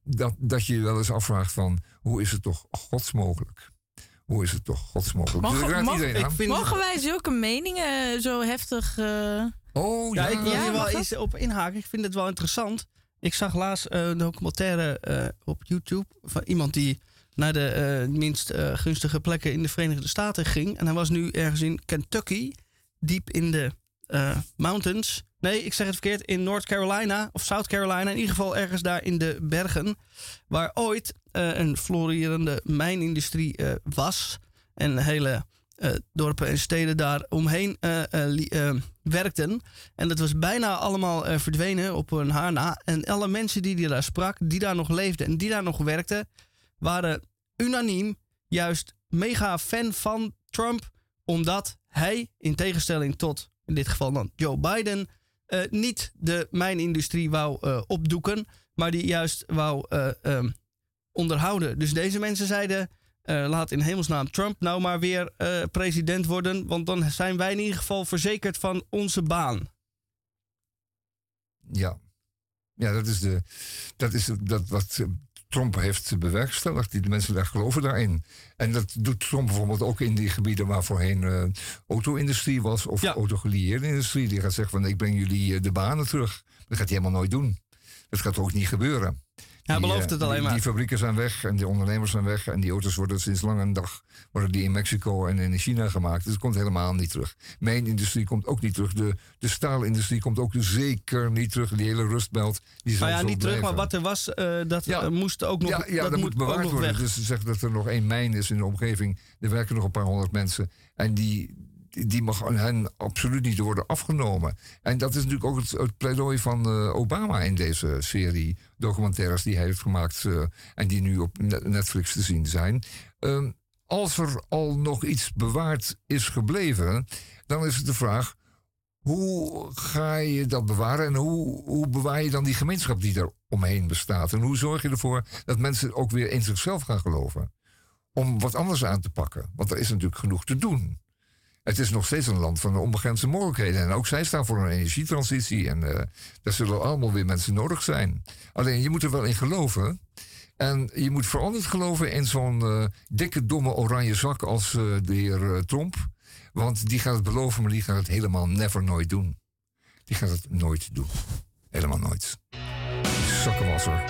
dat, dat je je wel eens afvraagt van hoe is het toch godsmogelijk? Hoe is het toch godsmogelijk? Dus ik Mogen, iedereen aan. mogen wij zulke meningen zo heftig... eh, Oh Ja, ik wil Ja, hier wel mag eens op inhaken. Ik vind het wel interessant. Ik zag laatst eh, een documentaire eh, op YouTube van iemand die naar de eh, minst eh, gunstige plekken in de Verenigde Staten ging. En hij was nu ergens in Kentucky, diep in de eh, mountains. Nee, ik zeg het verkeerd. In North Carolina of South Carolina. In ieder geval ergens daar in de bergen. Waar ooit eh, een florerende mijnindustrie eh, was. En hele eh, dorpen en steden daar omheen eh, eh, eh, werkten. En dat was bijna allemaal eh, verdwenen op een haar na. En alle mensen die, die daar sprak, die daar nog leefden en die daar nog werkten, waren unaniem juist mega fan van Trump. Omdat hij, in tegenstelling tot in dit geval dan Joe Biden, eh, niet de mijnindustrie wou eh, opdoeken, maar die juist wou eh, ehm, onderhouden. Dus deze mensen zeiden. eh, laat in hemelsnaam Trump nou maar weer eh, president worden. Want dan zijn wij in ieder geval verzekerd van onze baan. Ja. Ja, dat is, de, dat, is dat wat Trump heeft bewerkstelligd. Die de mensen daar geloven daarin. En dat doet Trump bijvoorbeeld ook in die gebieden waar voorheen eh, auto-industrie was. Of auto-gelieerde industrie. Die gaat zeggen van ik breng jullie de banen terug. Dat gaat hij helemaal nooit doen. Dat gaat ook niet gebeuren. Hij Die, belooft eh, het alleen die, maar. Die fabrieken zijn weg en die ondernemers zijn weg. En die auto's worden sinds lang een dag worden die in Mexico en in China gemaakt. Dus het komt helemaal niet terug. Mijn industrie komt ook niet terug. De, de staalindustrie komt ook zeker niet terug. Die hele rustbelt. Die Nou ja, niet terug, maar wat er was, eh, dat eh, moest ook nog, Ja, ja dat, moet bewaard worden. weg. Dus ze zegt dat er nog één mijn is in de omgeving. Er werken nog een paar honderd mensen. En die, die- mag hen absoluut niet worden afgenomen. En dat is natuurlijk ook het, het pleidooi van eh, Obama in deze serie documentaires die hij heeft gemaakt. eh, en die nu op Net- Netflix te zien zijn. Ehm, als er al nog iets bewaard is gebleven, dan is het de vraag. Hoe ga je dat bewaren en hoe, hoe bewaar je dan die gemeenschap die er omheen bestaat? En hoe zorg je ervoor dat mensen ook weer in zichzelf gaan geloven? Om wat anders aan te pakken. Want er is natuurlijk genoeg te doen. Het is nog steeds een land van de onbegrensde mogelijkheden. En ook zij staan voor een energietransitie. En eh daar zullen allemaal weer mensen nodig zijn. Alleen je moet er wel in geloven. En je moet vooral niet geloven in zo'n eh, dikke, domme oranje zak als eh, de heer Trump. Want die gaat het beloven, maar die gaat het helemaal never nooit doen. Die gaat het nooit doen. Helemaal nooit. Zakkenwasser.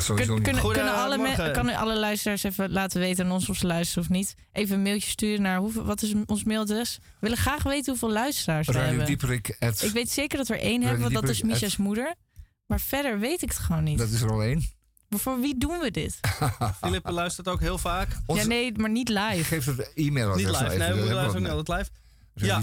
Sowieso Kun- niet. kunnen, kunnen alle, me- kan alle luisteraars even laten weten aan ons of ze luisteren of niet? Even een mailtje sturen naar hoeveel, wat is ons mailadres? We willen graag weten hoeveel luisteraars we hebben. Dieperik. at- Ik weet zeker dat we er één hebben, want dat is Misha's moeder. Maar verder weet ik het gewoon niet. Dat is er al één. Maar voor wie doen we dit? Philip luistert ook heel vaak. Ja, nee, maar niet live. Geef het e-mailadres Niet nou live. even, Nee, we luisteren ook altijd live. Ja,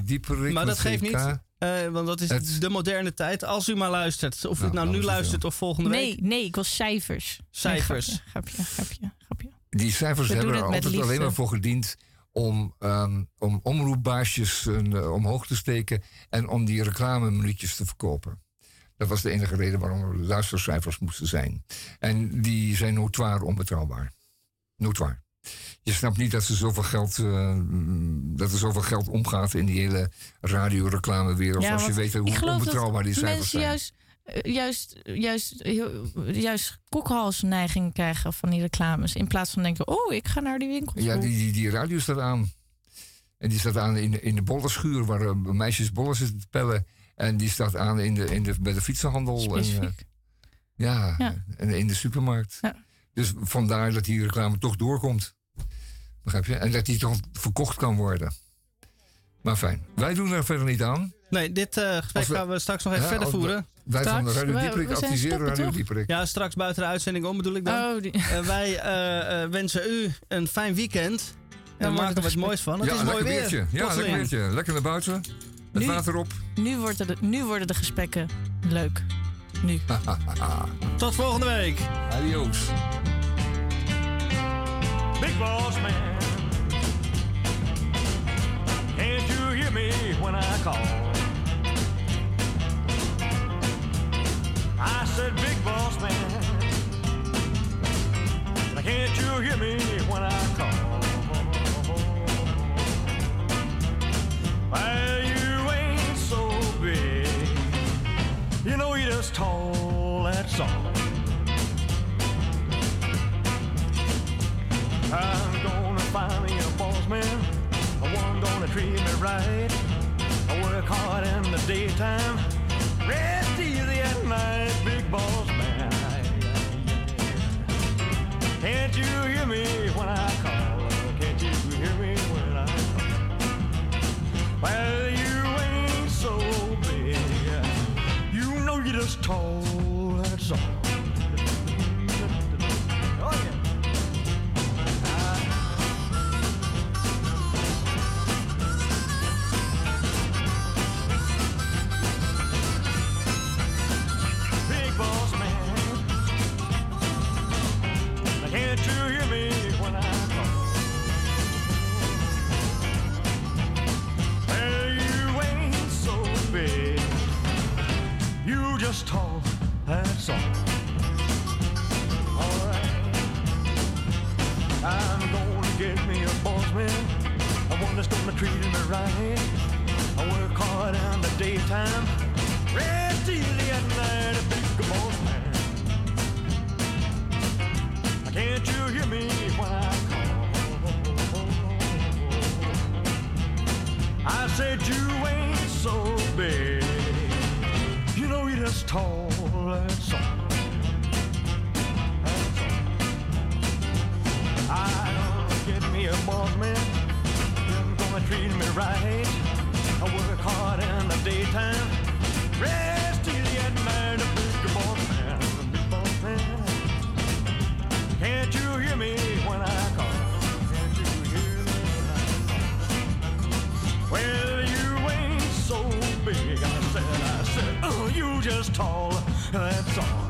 Maar dat geeft niet. Eh, want dat is Het- de moderne tijd. Als u maar luistert. Of u Nou, het nou nu luistert of volgende Nee, week. nee, ik wil cijfers. Cijfers. Nee, grapje, grapje, grapje, grapje. Die cijfers We hebben er altijd alleen maar voor gediend om, ehm, om omroepbaasjes eh, omhoog te steken en om die reclameminuutjes te verkopen. Dat was de enige reden waarom er luistercijfers moesten zijn. En die zijn notoire onbetrouwbaar. Notoire. Je snapt niet dat, ze zoveel geld, eh, dat er zoveel geld omgaat in die hele radioreclamewereld. als je weet hoe onbetrouwbaar die cijfers mensen zijn. juist, eh, juist, juist, juist kokhalsneiging krijgen van die reclames. In plaats van denken, oh, ik ga naar die winkel. Ja, die, die, die radio staat aan. En die staat aan in de, in de bollerschuur waar eh, meisjes bollen zitten te pellen. En die staat aan in de, in de, bij de fietsenhandel. En, ja, Ja. en in de supermarkt. Ja. Dus vandaar dat die reclame toch doorkomt. Begrijp je? En dat die toch verkocht kan worden. Maar fijn, wij doen er verder niet aan. Nee, dit eh, gesprek we- gaan we straks nog even Ja, verder we- voeren. Wij van Straks? Radio We- Dieperik we adviseren Radio toch? Dieperik. Ja, straks buiten de uitzending om bedoel ik dan. Oh, die, Eh, wij eh, wensen u een fijn weekend. En wordt maken er wat moois van. Het ja, is mooi weer. Ja, Plotseling. lekker weertje. Lekker naar buiten. Het Nu- water op. nu, wordt de, nu worden de gesprekken leuk. Nu. Tot volgende week. Adios. Big boss man, can't you hear me when I call? I said, Big boss man, can't you hear me when I call? Well, you tall, that's all. I'm gonna find me a boss man, one gonna treat me right. I work hard in the daytime, rest easy at night, big boss man. Can't you hear me when I call? Can't you hear me when I call? Well, that's all. Man. One that's gonna treat me right. I work hard in the daytime. Rest easy at night, a big boss man. Can't you hear me when I call? I said you ain't so big. You know you're just tall, that's all. A boss man. Them gonna treat me right. I work hard in the daytime. Rest easy at night, a big boss man, a big boss man. Can't you hear me when I call? Can't you hear me when I call? Well, you ain't so big. I said, I said, oh, you just tall. That's all.